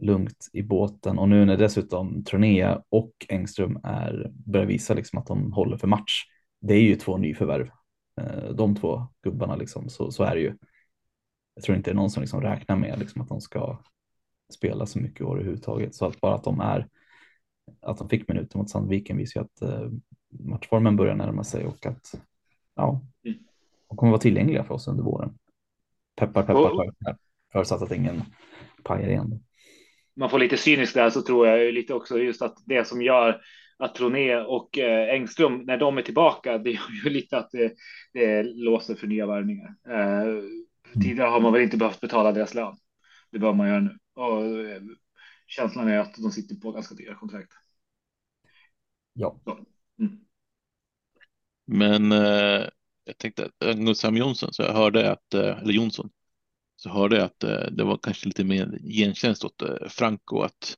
lugnt i båten och nu när dessutom Tronea och Engström är börjar visa liksom att de håller för match. Det är ju två nyförvärv. Uh, de två gubbarna liksom så, så är det ju. Jag tror inte det är någon som liksom räknar med liksom att de ska spela så mycket år överhuvudtaget så att bara att de är att de fick minuter mot Sandviken visar ju att uh, matchformen börjar närma sig och att ja, mm. de kommer vara tillgängliga för oss under våren. Peppar, peppar, peppar. Förutsatt att ingen pajar igen. Man får lite cynisk där så tror jag lite också just att det som gör att Troné och eh, Engström när de är tillbaka, det gör ju lite att det, det låser för nya värvningar. Eh, tidigare har man väl inte behövt betala deras lön. Det bör man göra nu och eh, känslan är att de sitter på ganska dyra kontrakt. Ja. Mm. Men eh, jag tänkte att angående Sam Jonsson så jag hörde att, eh, eller Jonsson, så hörde jag att eh, det var kanske lite mer gentjänst åt eh, Franco att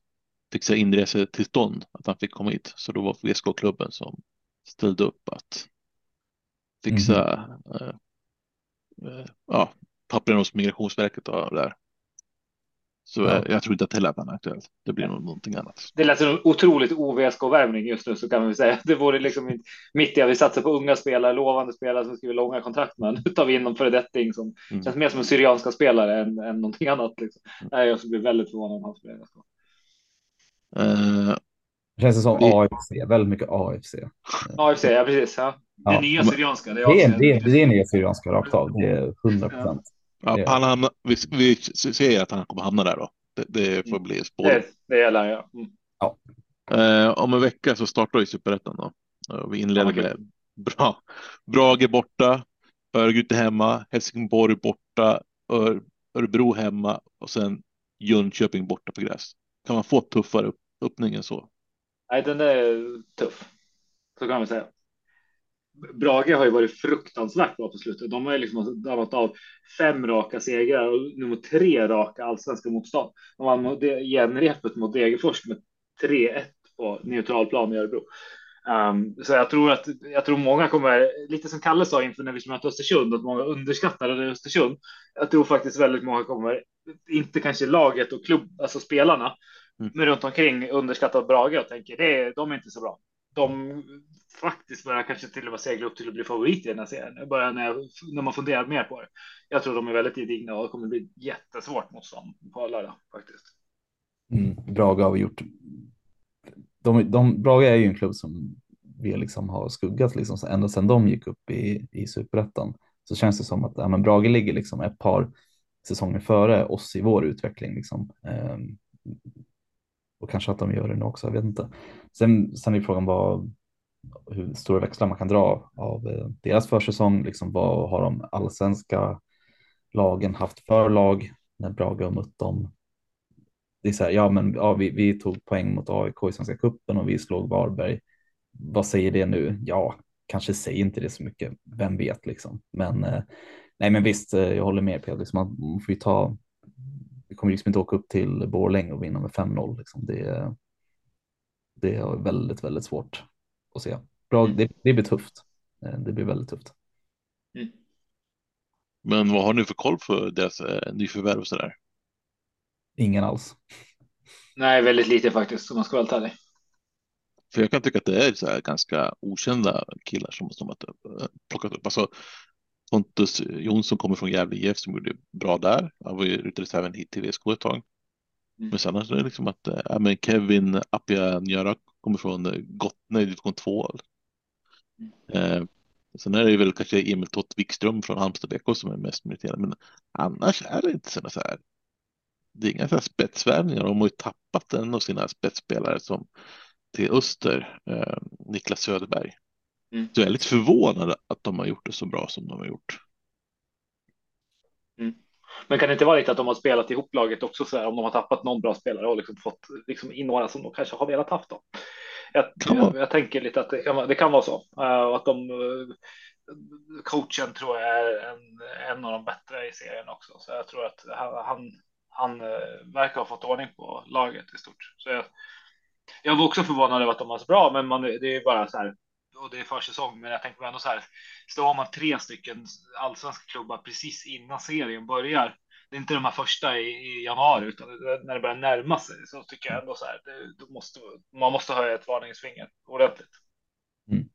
fixa inresetillstånd, att han fick komma hit. Så då var VSK-klubben som ställde upp att fixa mm. eh, ja, pappren hos Migrationsverket och där. Så ja. jag tror inte att heller är aktuellt. Det blir nog någonting annat. Det lät som en otroligt OVSK-värvning just nu så kan vi säga. Det vore liksom mitt i att vi satsar på unga spelare, lovande spelare som skriver långa kontrakt med. Nu tar vi in någon föredetting som mm. känns mer som en syrianska spelare än, än någonting annat. Liksom. Mm. Nej, jag skulle bli väldigt förvånad om han spelar VSK. Uh, det känns som vi... AFC, väldigt mycket AFC. AFC, ja precis. Ja. Det ja. nya syrianska. Det är, det är, det är, det är nya syrianska rakt av. Det är 100 procent. Ja. Ja, han hamnar, vi, vi ser att han kommer hamna där då. Det, det får bli spår. Det, det gäller ja. Mm. ja. Eh, om en vecka så startar ju superettan då. Vi inleder med bra. Brage borta, Örgryte hemma, Helsingborg borta, Ör, Örebro hemma och sen Jönköping borta på gräs. Kan man få tuffare öppning än så? Nej, den är tuff. Så kan man säga. Brage har ju varit fruktansvärt bra på slutet. De har ju liksom drabbats av fem raka segrar och nu mot tre raka allsvenska motstånd. De vann genrepet mot Degerfors med 3-1 på neutral plan i Örebro. Um, så jag tror att jag tror många kommer lite som Kalle sa inför när vi mötte Östersund att många underskattade Östersund. Jag tror faktiskt väldigt många kommer inte kanske laget och klubb, alltså spelarna, mm. men runt omkring underskattar Brage och tänker det. De är inte så bra. De faktiskt börjar kanske till och med segla upp till att bli favorit i den här serien. Bara när, jag, när man funderar mer på det. Jag tror de är väldigt gedigna och det kommer bli jättesvårt motstånd på lördag faktiskt. Mm, Braga har gjort. De, de, Braga är ju en klubb som vi liksom har skuggat liksom ända sedan de gick upp i, i superettan. Så känns det som att ja, men Brage ligger liksom ett par säsonger före oss i vår utveckling. Liksom. Eh, och kanske att de gör det nu också, jag vet inte. Sen, sen är frågan vad, hur stora växlar man kan dra av eh, deras försäsong. Liksom vad har de allsvenska lagen haft för lag när Brage har mött dem? Det är så här, ja, men ja, vi, vi tog poäng mot AIK i Svenska cupen och vi slog Varberg. Vad säger det nu? Ja, kanske säger inte det så mycket. Vem vet liksom? Men eh, nej, men visst, eh, jag håller med Peder. Liksom, man får ju ta. Kommer liksom inte åka upp till Borlänge och vinna med 5-0. Liksom. Det, det är väldigt, väldigt svårt att se. Bra, mm. det, det blir tufft. Eh, det blir väldigt tufft. Mm. Men vad har ni för koll för deras eh, nyförvärv så där? Ingen alls. Nej, väldigt lite faktiskt om man ska vara ärlig. För jag kan tycka att det är så här ganska okända killar som, som har eh, plockat upp. Alltså, Pontus Jonsson kommer från Gävle IF som gjorde bra där. Han var ju ute även hit till VSK ett tag. Mm. Men sen är det liksom att äh, men Kevin Appianjara kommer från Gottne i division 2. Eh, sen är det väl kanske Emil Tott Wikström från Halmstad BK som är mest meriterad, men annars är det inte sådana så här. Det är inga så här spetsvärvningar. De har ju tappat en av sina spetsspelare som till Öster, eh, Niklas Söderberg. Mm. Så jag är lite förvånad att de har gjort det så bra som de har gjort. Mm. Men kan det inte vara lite att de har spelat ihop laget också så här om de har tappat någon bra spelare och liksom fått liksom in några som de kanske har velat haft då? Jag, jag, jag, tänker lite att det kan, det kan vara så uh, att de uh, coachen tror jag är en, en av de bättre i serien också, så jag tror att han, han, han uh, verkar ha fått ordning på laget i stort. Så jag, jag var också förvånad över att de var så bra, men man, det är bara så här och det är försäsong, men jag tänker ändå så här. Har man tre stycken allsvenska klubbar precis innan serien börjar det är inte de här första i, i januari, utan när det börjar närma sig så tycker jag ändå så här, det, måste, man måste höja ett varningsfinger ordentligt. Mm.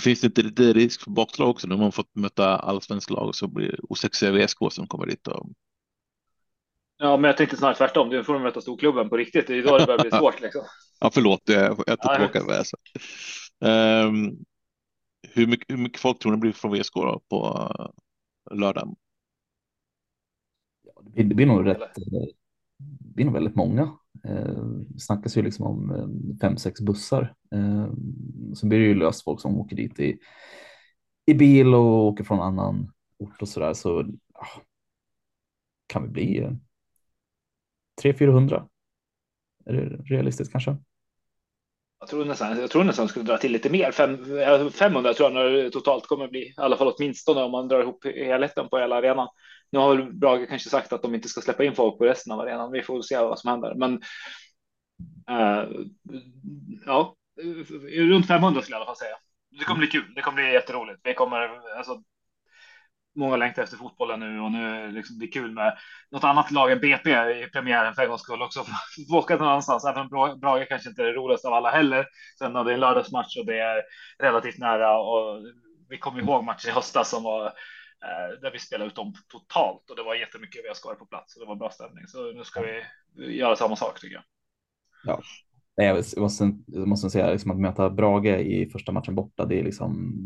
Finns det inte lite risk för bakslag också när man fått möta allsvenska lag så blir det osexiga VSK som kommer dit? Och... Ja, men jag tänkte snarare tvärtom. Nu får möta storklubben på riktigt. Det är då det börjar bli svårt. Liksom. ja, förlåt, jag, tar tillbaka det. Um, hur, mycket, hur mycket folk tror ni blir från VSK då på eh, lördag det blir nog rätt, det blir nog väldigt många. Eh, snackas ju liksom om eh, fem, sex bussar. Eh, sen blir det ju löst folk som åker dit i, i bil och åker från annan ort och så där. Så ja, kan vi bli eh, 300-400. Är det realistiskt kanske? Jag tror nästan, jag tror nästan skulle dra till lite mer. Fem, eh, 500 tror jag totalt kommer bli, i alla fall åtminstone om man drar ihop helheten på hela arenan. Nu har väl Brage kanske sagt att de inte ska släppa in folk på resten av arenan. Vi får se vad som händer, men Uh, ja, runt 500 skulle jag i alla fall säga. Det kommer bli kul. Det kommer bli jätteroligt. Vi kommer alltså. Många längtar efter fotbollen nu och nu är det liksom, det är kul med något annat lag än BP i premiären för en gångs skull också. Få åka någon annanstans, även om Brage kanske inte är det roligaste av alla heller. Sen har det en lördagsmatch och det är relativt nära och vi kommer ihåg matchen i höstas som var eh, där vi spelade ut dem totalt och det var jättemycket VSK på plats och det var bra stämning. Så nu ska vi göra samma sak tycker jag. Ja, jag måste, jag måste säga liksom att möta Brage i första matchen borta, det är liksom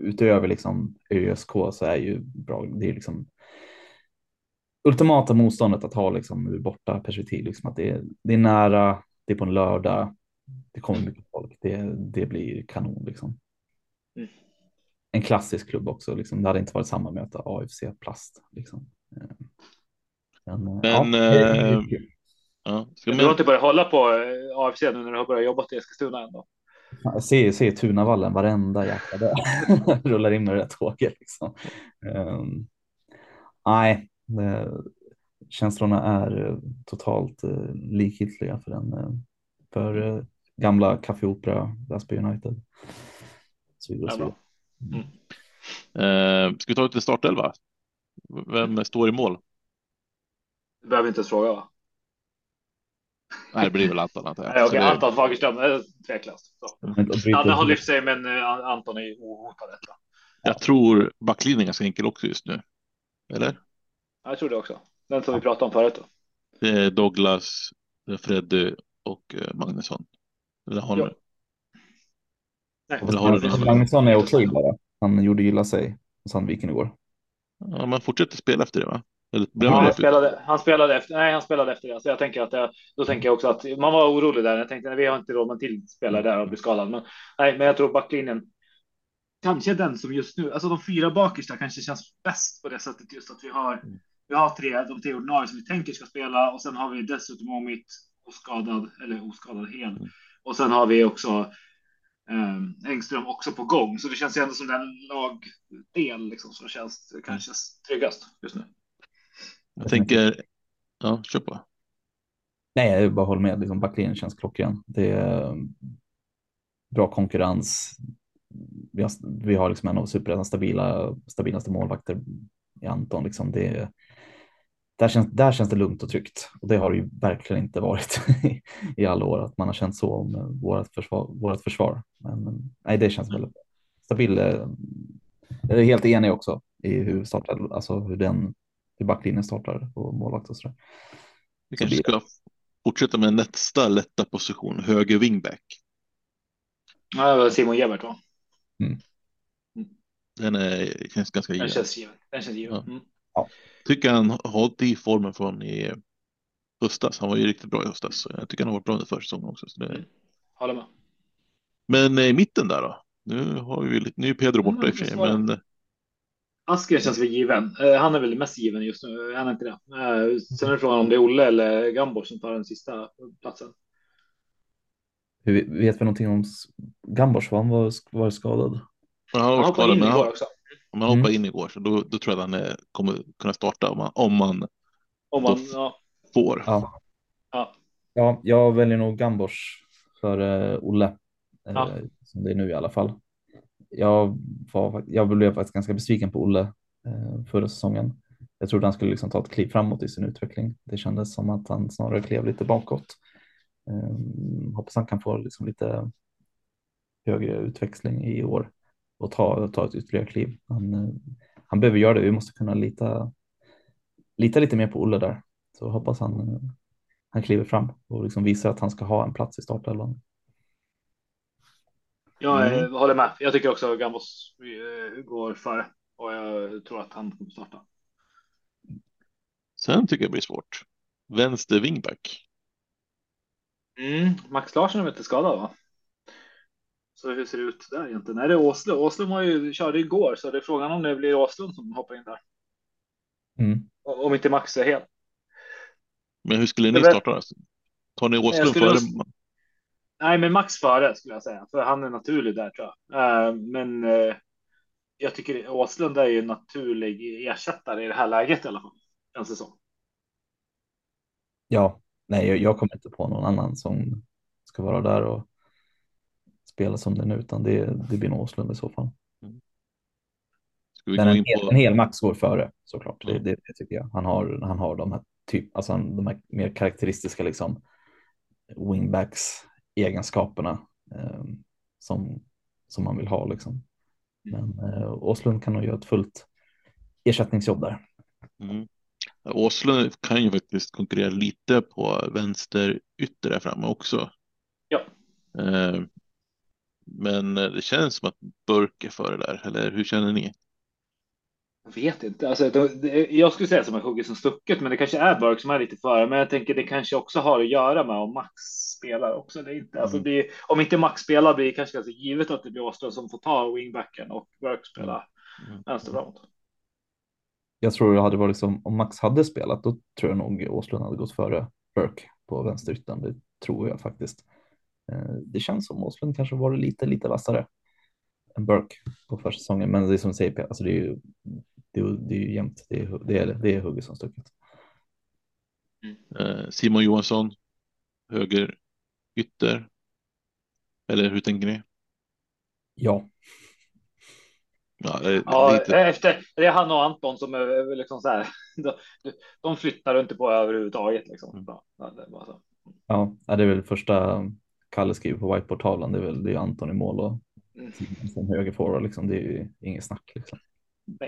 utöver liksom ÖSK så är ju Brage, det är liksom ultimata motståndet att ha liksom ur borta perspektiv, liksom att det är, det är nära, det är på en lördag, det kommer mycket folk, det, det blir kanon liksom. Mm. En klassisk klubb också, liksom. det hade inte varit samma möte AFC Plast. Liksom. Men, Men ja, äh, Ja. Ska du har inte börjat hålla på eh, AFC nu när du har börjat jobba i Eskilstuna ändå? Jag ser, ser Tunavallen varenda jäkla dag. Rullar in med det där tåget liksom. Um, nej, känslorna är totalt uh, likgiltiga för den. Uh, för uh, gamla Café Opera, Väsby United. Så vidare, så mm. Uh, ska vi ta lite startelva? Vem står i mål? Du behöver inte ens fråga va? Nej, det blir väl Anton antar jag. Nej, okej, Anton Fagerström, tveklöst. Danne har lyft sig, men eh, Anton är ohotad. Detta. Jag tror backlinjen är ganska enkel också just nu. Eller? Jag tror det också. Den som vi pratade om förut. Då. Det är Douglas, Freddy och eh, Magnusson. Eller har. Eller har du Magnusson är okej bara. Han gjorde illa sig hos Sandviken igår. Ja, man fortsätter spela efter det va? Ja, han, spelade, han spelade efter. Nej, han spelade efter det. Så jag tänker att jag, då tänker jag också att man var orolig där. Jag tänkte att vi har inte råd med till spelare där och blir skadad. Men nej, men jag tror backlinjen. Kanske den som just nu, alltså de fyra bakersta kanske känns bäst på det sättet just att vi har. Vi har tre, de tre ordinarie som vi tänker ska spela och sen har vi dessutom Omit oskadad eller oskadad hel. Och sen har vi också eh, Engström också på gång, så det känns ändå som den lagdel liksom som känns kanske tryggast just nu. Jag tänker, ja, kör på. Nej, jag bara håller med. Liksom, backlinjen känns klockren. Det är eh, bra konkurrens. Vi har, vi har liksom en av superettans stabila, stabilaste målvakter i Anton. Liksom det, där, känns, där känns det lugnt och tryggt. Och det har det ju verkligen inte varit i alla år, att man har känt så om vårt försvar. Vårt försvar. Men nej, det känns väldigt stabil. Eh, jag är helt enig också i hur startade, alltså hur den hur backlinjen startar och målvakt och sådär. Vi kanske ska fortsätta med nästa lätta position, höger wingback. Ja, det var Simon Gebert va? Mm. mm. Den är, känns ganska given. Den känns given. Den känns given. Ja. Mm. Ja. Tycker han har i formen från i höstas. Han var ju riktigt bra i höstas. Jag tycker han har varit bra under försäsongen också. Så det... mm. Håller med. Men i mitten där då? Nu har vi lite, nu är Pedro borta mm, i och för sig, men Asker känns väl given. Uh, han är väl mest given just nu. Han är inte det. Uh, sen är det frågan om det är Olle eller Gambor som tar den sista platsen. Hur vet vi någonting om Gambors? Han var, var skadad. Han, han hoppade in igår också. Om han hoppade mm. in igår så då, då tror jag att han är, kommer kunna starta om man, om man, om man ja. får. Ja. ja. Ja. jag väljer nog Gambors för uh, Olle. Ja. Som det är nu i alla fall jag, var, jag blev faktiskt ganska besviken på Olle eh, förra säsongen. Jag trodde han skulle liksom ta ett kliv framåt i sin utveckling. Det kändes som att han snarare klev lite bakåt. Eh, hoppas han kan få liksom lite högre utväxling i år och ta, ta ett ytterligare kliv. Han, eh, han behöver göra det. Vi måste kunna lita, lita lite mer på Olle där. Så hoppas han, eh, han kliver fram och liksom visar att han ska ha en plats i startelvan. Jag mm. håller med. Jag tycker också att Gambos eh, går före och jag tror att han kommer starta. Sen tycker jag det blir svårt. Vänster wingback. Mm, Max Larsson är väl inte skadad va? Så hur ser det ut där egentligen? Nej, det är Åslund. Åslund var ju, körde igår så det är frågan om det blir Åslund som hoppar in där. Mm. Om inte Max är helt. Men hur skulle ni starta? Tar ni Åslund före? Nej, men Max före skulle jag säga, för han är naturlig där tror jag. Uh, men uh, jag tycker Åslund är ju en naturlig ersättare i det här läget i alla fall. Känns det som. Ja, nej, jag, jag kommer inte på någon annan som ska vara där och spela som den utan det, det blir nog Åslund i så fall. Mm. Men en, på... en hel max går före såklart. Mm. Det, det, det, tycker jag. Han har, han har de här typ, alltså de här mer karaktäristiska liksom wingbacks egenskaperna eh, som, som man vill ha liksom. Men eh, Åslund kan nog göra ett fullt ersättningsjobb där. Mm. Åslund kan ju faktiskt konkurrera lite på vänster ytter där framme också. Ja. Eh, men det känns som att Burk är före där, eller hur känner ni? Vet inte. Alltså, det, jag skulle säga som en hugger som stucket, men det kanske är Burke som är lite före. Men jag tänker det kanske också har att göra med om Max spelar också. Det är inte, alltså, det, mm. om inte Max spelar blir det kanske ganska givet att det blir Åström som får ta wingbacken och Burke spela mm. vänsterfront. Jag tror det hade varit liksom, om Max hade spelat, då tror jag nog Åslund hade gått före Burke på vänsterytan. Det tror jag faktiskt. Eh, det känns som Åslund kanske varit lite, lite vassare Burke på försäsongen. Men det är som du säger, alltså det är ju det, det är ju jämnt. Det är, det är, det är hugget som stucket. Mm. Eh, Simon Johansson, höger ytter. Eller hur tänker ni? Ja. Ja, det, ja lite... efter, det är han och Anton som är liksom så här. De, de flyttar inte på överhuvudtaget. Liksom. Mm. Ja, det är så. ja, det är väl första Kalle skriver på whiteboardtavlan. Det är väl det är Anton i mål och mm. Som höger forward. Liksom. Det är ju inget snack. Liksom.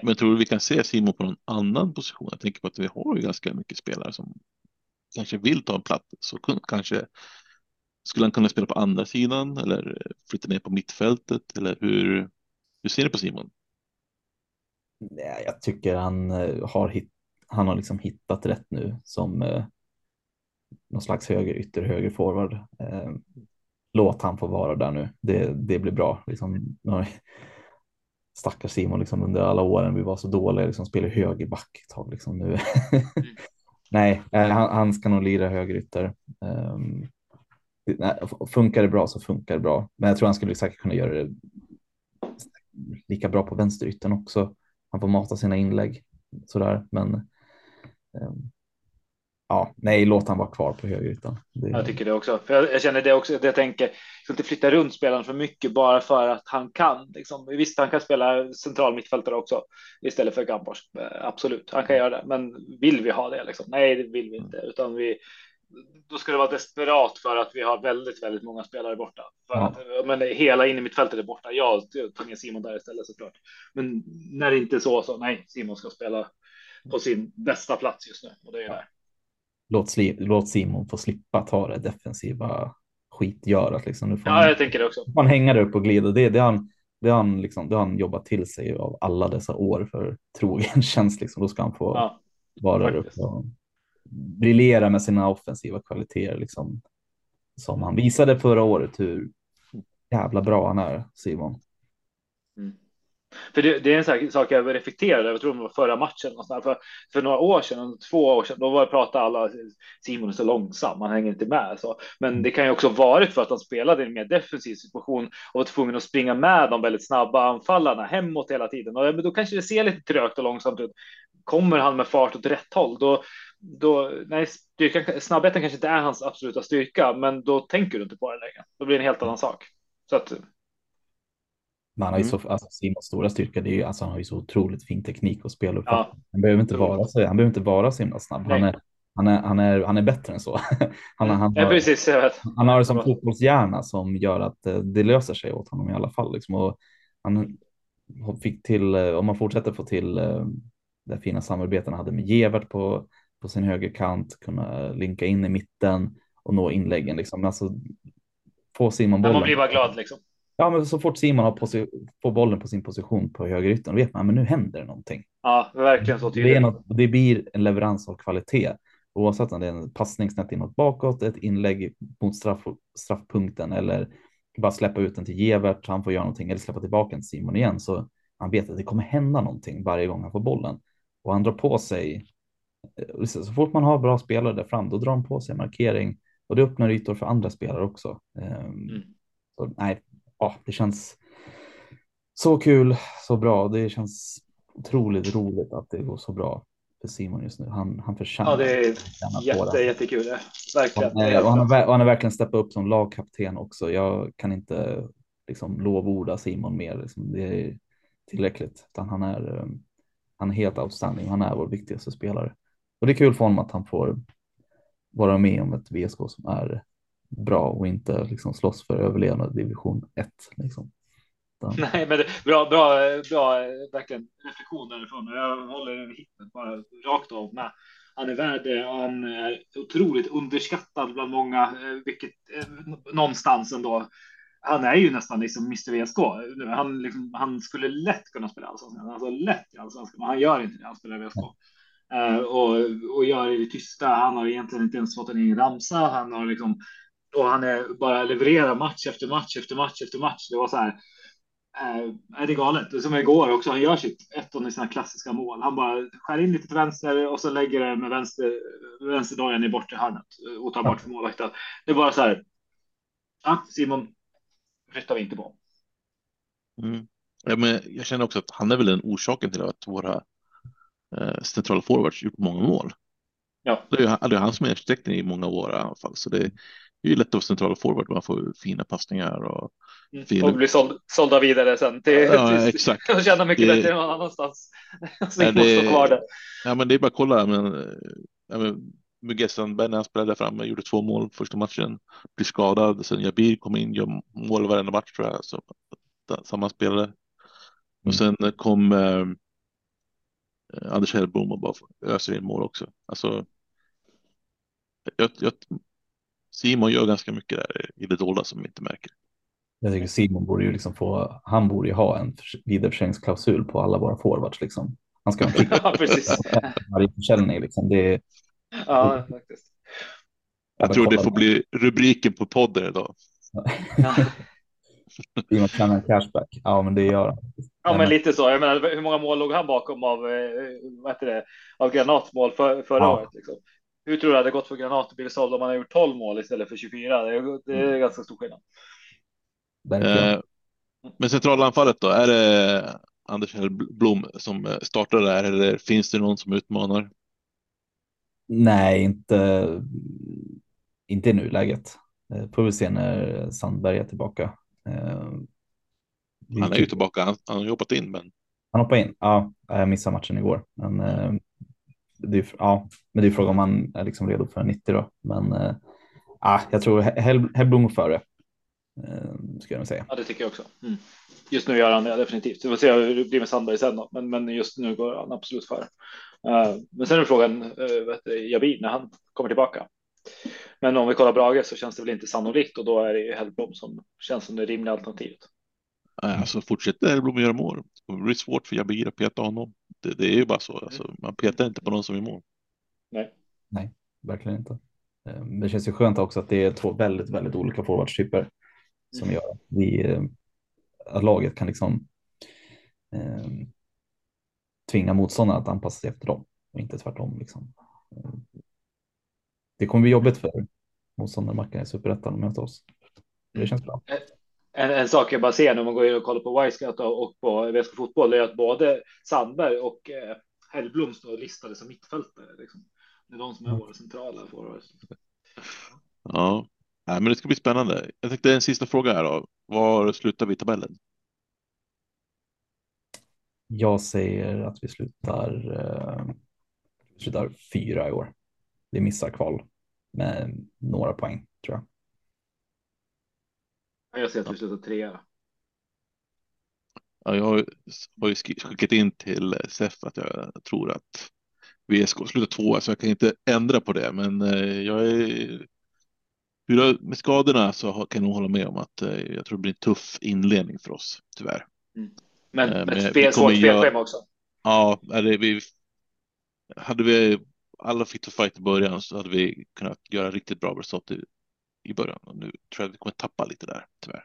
Men tror du vi kan se Simon på någon annan position? Jag tänker på att vi har ju ganska mycket spelare som kanske vill ta en plats. Så kanske skulle han kunna spela på andra sidan eller flytta ner på mittfältet? Eller hur, hur ser du på Simon? Jag tycker han eh, har, hit, han har liksom hittat rätt nu som eh, någon slags höger ytter, höger forward. Eh, låt han få vara där nu. Det, det blir bra. Liksom, stackars Simon liksom under alla åren vi var så dåliga, liksom spelar högerback ett tag liksom nu. mm. Nej, eh, han, han, ska nog lira högerytter. Um, funkar det bra så funkar det bra, men jag tror han skulle säkert kunna göra det lika bra på vänsterytten också. Han får mata sina inlägg sådär, men um, ja, nej, låt han vara kvar på högerytan. Det... Jag tycker det också. För jag, jag känner det också. Jag tänker, jag ska inte flytta runt spelaren för mycket bara för att han kan. Liksom. Visst, han kan spela central mittfältare också istället för Gambors. Eh, absolut, han kan göra det. Men vill vi ha det? Liksom? Nej, det vill vi inte, utan vi. Då ska det vara desperat för att vi har väldigt, väldigt många spelare borta. För ja. att, men hela in i mittfältet är borta. Jag tar med Simon där istället såklart. Men när det inte är så, så nej, Simon ska spela på sin bästa plats just nu och det är ja. där låt, låt Simon få slippa ta det defensiva skitgörat. Liksom. Nu får ja, jag tänker det också. Man hänga där upp och glida. Det, det, har han, det, han liksom, det han jobbat till sig av alla dessa år för trogen tjänst. Liksom. Då ska han få ja, vara där uppe och briljera med sina offensiva kvaliteter. Liksom. Som han visade förra året hur jävla bra han är, Simon. För det, det, är en sån sak jag reflekterade över, jag tror det var förra matchen. Och för, för några år sedan, två år sedan, då var pratade alla Simon är så långsam, han hänger inte med. Så. Men mm. det kan ju också varit för att han spelade i en mer defensiv situation och var tvungen att springa med de väldigt snabba anfallarna hemåt hela tiden. Och då kanske det ser lite trögt och långsamt ut. Kommer han med fart åt rätt håll, då, då nej, styrkan, snabbheten kanske inte är hans absoluta styrka, men då tänker du inte på det längre. Då blir det en helt annan sak. Så att men han har ju mm. så, alltså Simons stora styrka, det är ju, alltså han har ju så otroligt fin teknik och speluppfattning. Ja. Han behöver inte vara så, han behöver inte vara så himla snabb. Han är, han är, han är, han är bättre än så. Han, han, han, ja, precis, han har som fotbollshjärna som gör att eh, det löser sig åt honom i alla fall. Liksom. Och han fick till, eh, om man fortsätter få till eh, det fina samarbetet han hade med Gevert på, på sin högerkant, kunna linka in i mitten och nå inläggen. Liksom. Alltså, få Simon bollen. Man blir bara glad liksom. Ja, men så fort Simon har får bollen på sin position på högerytan, vet man att nu händer det någonting. Ja, verkligen så tydligt. Det, något, det blir en leverans av kvalitet. Oavsett om det är en passning snett inåt bakåt, ett inlägg mot straff, straffpunkten eller bara släppa ut den till Gevert, han får göra någonting eller släppa tillbaka den till Simon igen. Så han vet att det kommer hända någonting varje gång han får bollen. Och han drar på sig, så fort man har bra spelare där fram, då drar han på sig markering och det öppnar ytor för andra spelare också. Ehm, mm. Så, nej, ja, det känns så kul, så bra. Det känns otroligt roligt att det går så bra för Simon just nu. Han, han förtjänar Ja, det är jätte, jättekul. Verkligen. Och, och han, har, och han har verkligen steppat upp som lagkapten också. Jag kan inte liksom lovorda Simon mer. Liksom. Det är tillräckligt. Utan han, är, eh, han är helt outstanding. Han är vår viktigaste spelare. Och det är kul för honom att han får vara med om ett VSK som är bra och inte liksom slåss för överlevnad division 1. Liksom. Nej, men det, bra, bra, bra, verkligen reflektion därifrån. Jag håller hippet bara rakt av med. Han är värd, han är otroligt underskattad bland många, eh, vilket eh, någonstans ändå. Han är ju nästan liksom Mr VSK. Han, liksom, han skulle lätt kunna spela allsvenskan, alltså lätt i allsvenskan, men han gör inte det. Han spelar VSK. Uh, och, och gör det i det tysta. Han har egentligen inte ens fått en egen ramsa. Han har liksom och han är bara levererar match efter match efter match efter match. Det var så här. Äh, är det galet? Som igår också. Han gör sitt ett av sina klassiska mål. Han bara skär in lite till vänster och så lägger det med vänster vänsterdojan i bortre hörnet och tar bort för målvakten. Det är bara så här. Ja, Simon flyttar vi inte på. Mm. Ja, men jag känner också att han är väl den orsaken till att våra eh, centrala forwards gjort många mål. Ja. Det är, det är han som är arkitekten i många år i alla fall. Så det, det är ju lätt att vara centrala forward. Man får fina passningar och Mm. Fin... Och blir såld, sålda vidare sen till, ja, till, exakt. och tjäna mycket det... bättre än någon annanstans. Så ja, det... kvar där. Ja, men det är bara att kolla. Men, ja, men Muguez Sandberg när han spelade fram gjorde två mål första matchen, blir skadad. Sen Jabir kom in, gör mål varenda match tror jag. Så, samma spelare. Mm. Och sen kom eh, Anders Hellbom och bara öser in mål också. Alltså, jag, jag, Simon gör ganska mycket där i det dolda som vi inte märker. Jag tycker Simon borde ju liksom få, han borde ju ha en vidareförsäljningsklausul på alla våra forwards liksom. Han ska ha en ja, precis. varje försäljning liksom. Det, ja, faktiskt. Jag tror det får bli rubriken på podden idag. Simon kan en cashback. Ja, men det gör han. Ja, men lite så. Jag menar, hur många mål låg han bakom av, eh, vad heter det, av granatmål för, förra ja. året? Liksom? Hur tror du det hade gått för Granat och Billesholm om man har gjort 12 mål istället för 24? Det är, det är mm. ganska stor skillnad. Eh, men centralanfallet då, är det Anders Blom som startar där eller finns det någon som utmanar? Nej, inte, inte i nuläget. Eh, får vi se när Sandberg är tillbaka. Eh, han är ju tillbaka, han, han har jobbat in men. Han hoppade in, ja, jag missade matchen igår. Men, det är, ja, men det är frågan om han är liksom redo för 90 då. Men äh, jag tror Hellblom före. Äh, eh, ska jag säga. Ja, det tycker jag också. Mm. Just nu gör han det definitivt. Vi får se hur det blir med Sandberg sen då. Men, men just nu går han absolut före. Uh, eh, men sen är frågan uh, Jabir när han kommer tillbaka. Men om vi kollar Brage så känns det väl inte sannolikt och då är det ju Hellblom som känns som det rimliga alternativet. Alltså fortsätter Hellblom göra mål. Det blir svårt för Jabir att peta honom. Det, det är ju bara så. Alltså, man petar inte på någon som är mål. Nej. Nej, verkligen inte. Det känns ju skönt också att det är två väldigt, väldigt olika forwardstyper som gör att, vi, eh, att laget kan liksom eh, tvinga motståndarna att anpassa sig efter dem och inte tvärtom. Liksom. Det kommer bli jobbigt för motståndarmackan i superettan att möta oss. Det känns bra. En, en, sak jag bara ser när man går in och kollar på Wisecout och på VSK fotboll är att både Sandberg och eh, Hellblom står listade som mittfältare. Liksom. Det är de som är våra centrala forwards. Ja, Nej, men det ska bli spännande. Jag tänkte en sista fråga här då. Var slutar vi i tabellen? Jag säger att vi slutar, uh, slutar fyra i år. Vi missar kval med några poäng tror jag. Jag säger att vi slutar trea. Ja, jag har ju skickat in till SEF att jag tror att VSK slutar tvåa så jag kan inte ändra på det. Men eh, jag är med skadorna så kan jag nog hålla med om att eh, jag tror det blir en tuff inledning för oss, tyvärr. Mm. Men, eh, men spel, svårt spelschema också. Ja, det, vi, hade vi alla fit och fight i början så hade vi kunnat göra riktigt bra resultat i, i början. Och nu tror jag att vi kommer tappa lite där, tyvärr.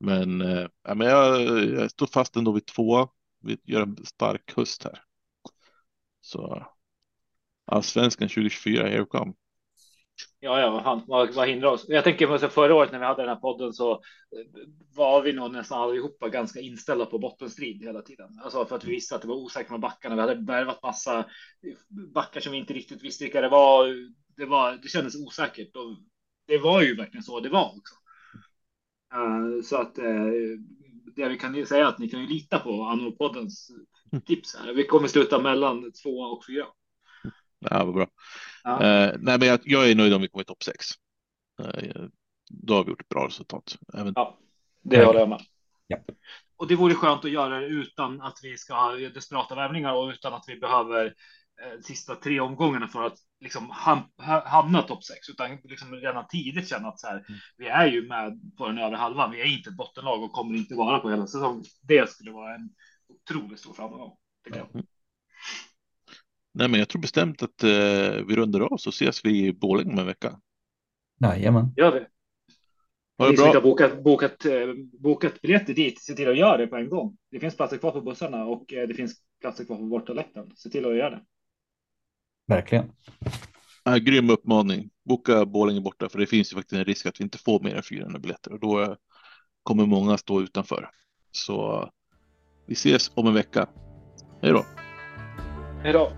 Men, äh, men jag, jag står fast ändå vid två. Vi gör en stark höst här. Så allsvenskan 2024, here come. Ja, ja, vad, vad, vad hindrar oss? Jag tänker på förra året när vi hade den här podden så eh, var vi nog nästan allihopa ganska inställda på bottenstrid hela tiden. Alltså för att vi visste att det var osäkert med backarna. Vi hade värvat massa backar som vi inte riktigt visste vilka det var. Det, var, det kändes osäkert och det var ju verkligen så det var också. Uh, så att uh, det vi kan säga att ni kan ju lita på Anno-poddens tips här. Vi kommer sluta mellan två och fyra. Ja, vad bra. Ja. Eh, nej, men jag, jag, är nöjd om vi kommer i topp sex. Då har vi gjort ett bra resultat. Även... Ja, det håller jag med. Ja. Och det vore skönt att göra det utan att vi ska ha desperata värvningar och utan att vi behöver eh, sista tre omgångarna för att liksom ham hamna topp sex, utan liksom redan tidigt känna att så här, mm. vi är ju med på den övre halvan. Vi är inte ett bottenlag och kommer inte vara på hela säsongen. Det skulle vara en otroligt stor framgång. Mm. Nej, men jag tror bestämt att eh, vi rundar av så ses vi i Borlänge om en vecka. Jajamän. Gör vi. Ha Ni som inte har bokat, bokat, eh, bokat biljetter dit, se till att göra det på en gång. Det finns platser kvar på bussarna och eh, det finns platser kvar på bortaläktaren. Se till att göra det. Verkligen. Ja, grym uppmaning. Boka Borlänge borta, för det finns ju faktiskt en risk att vi inte får mer än 400 biljetter och då kommer många stå utanför. Så vi ses om en vecka. Hej då. Hej då.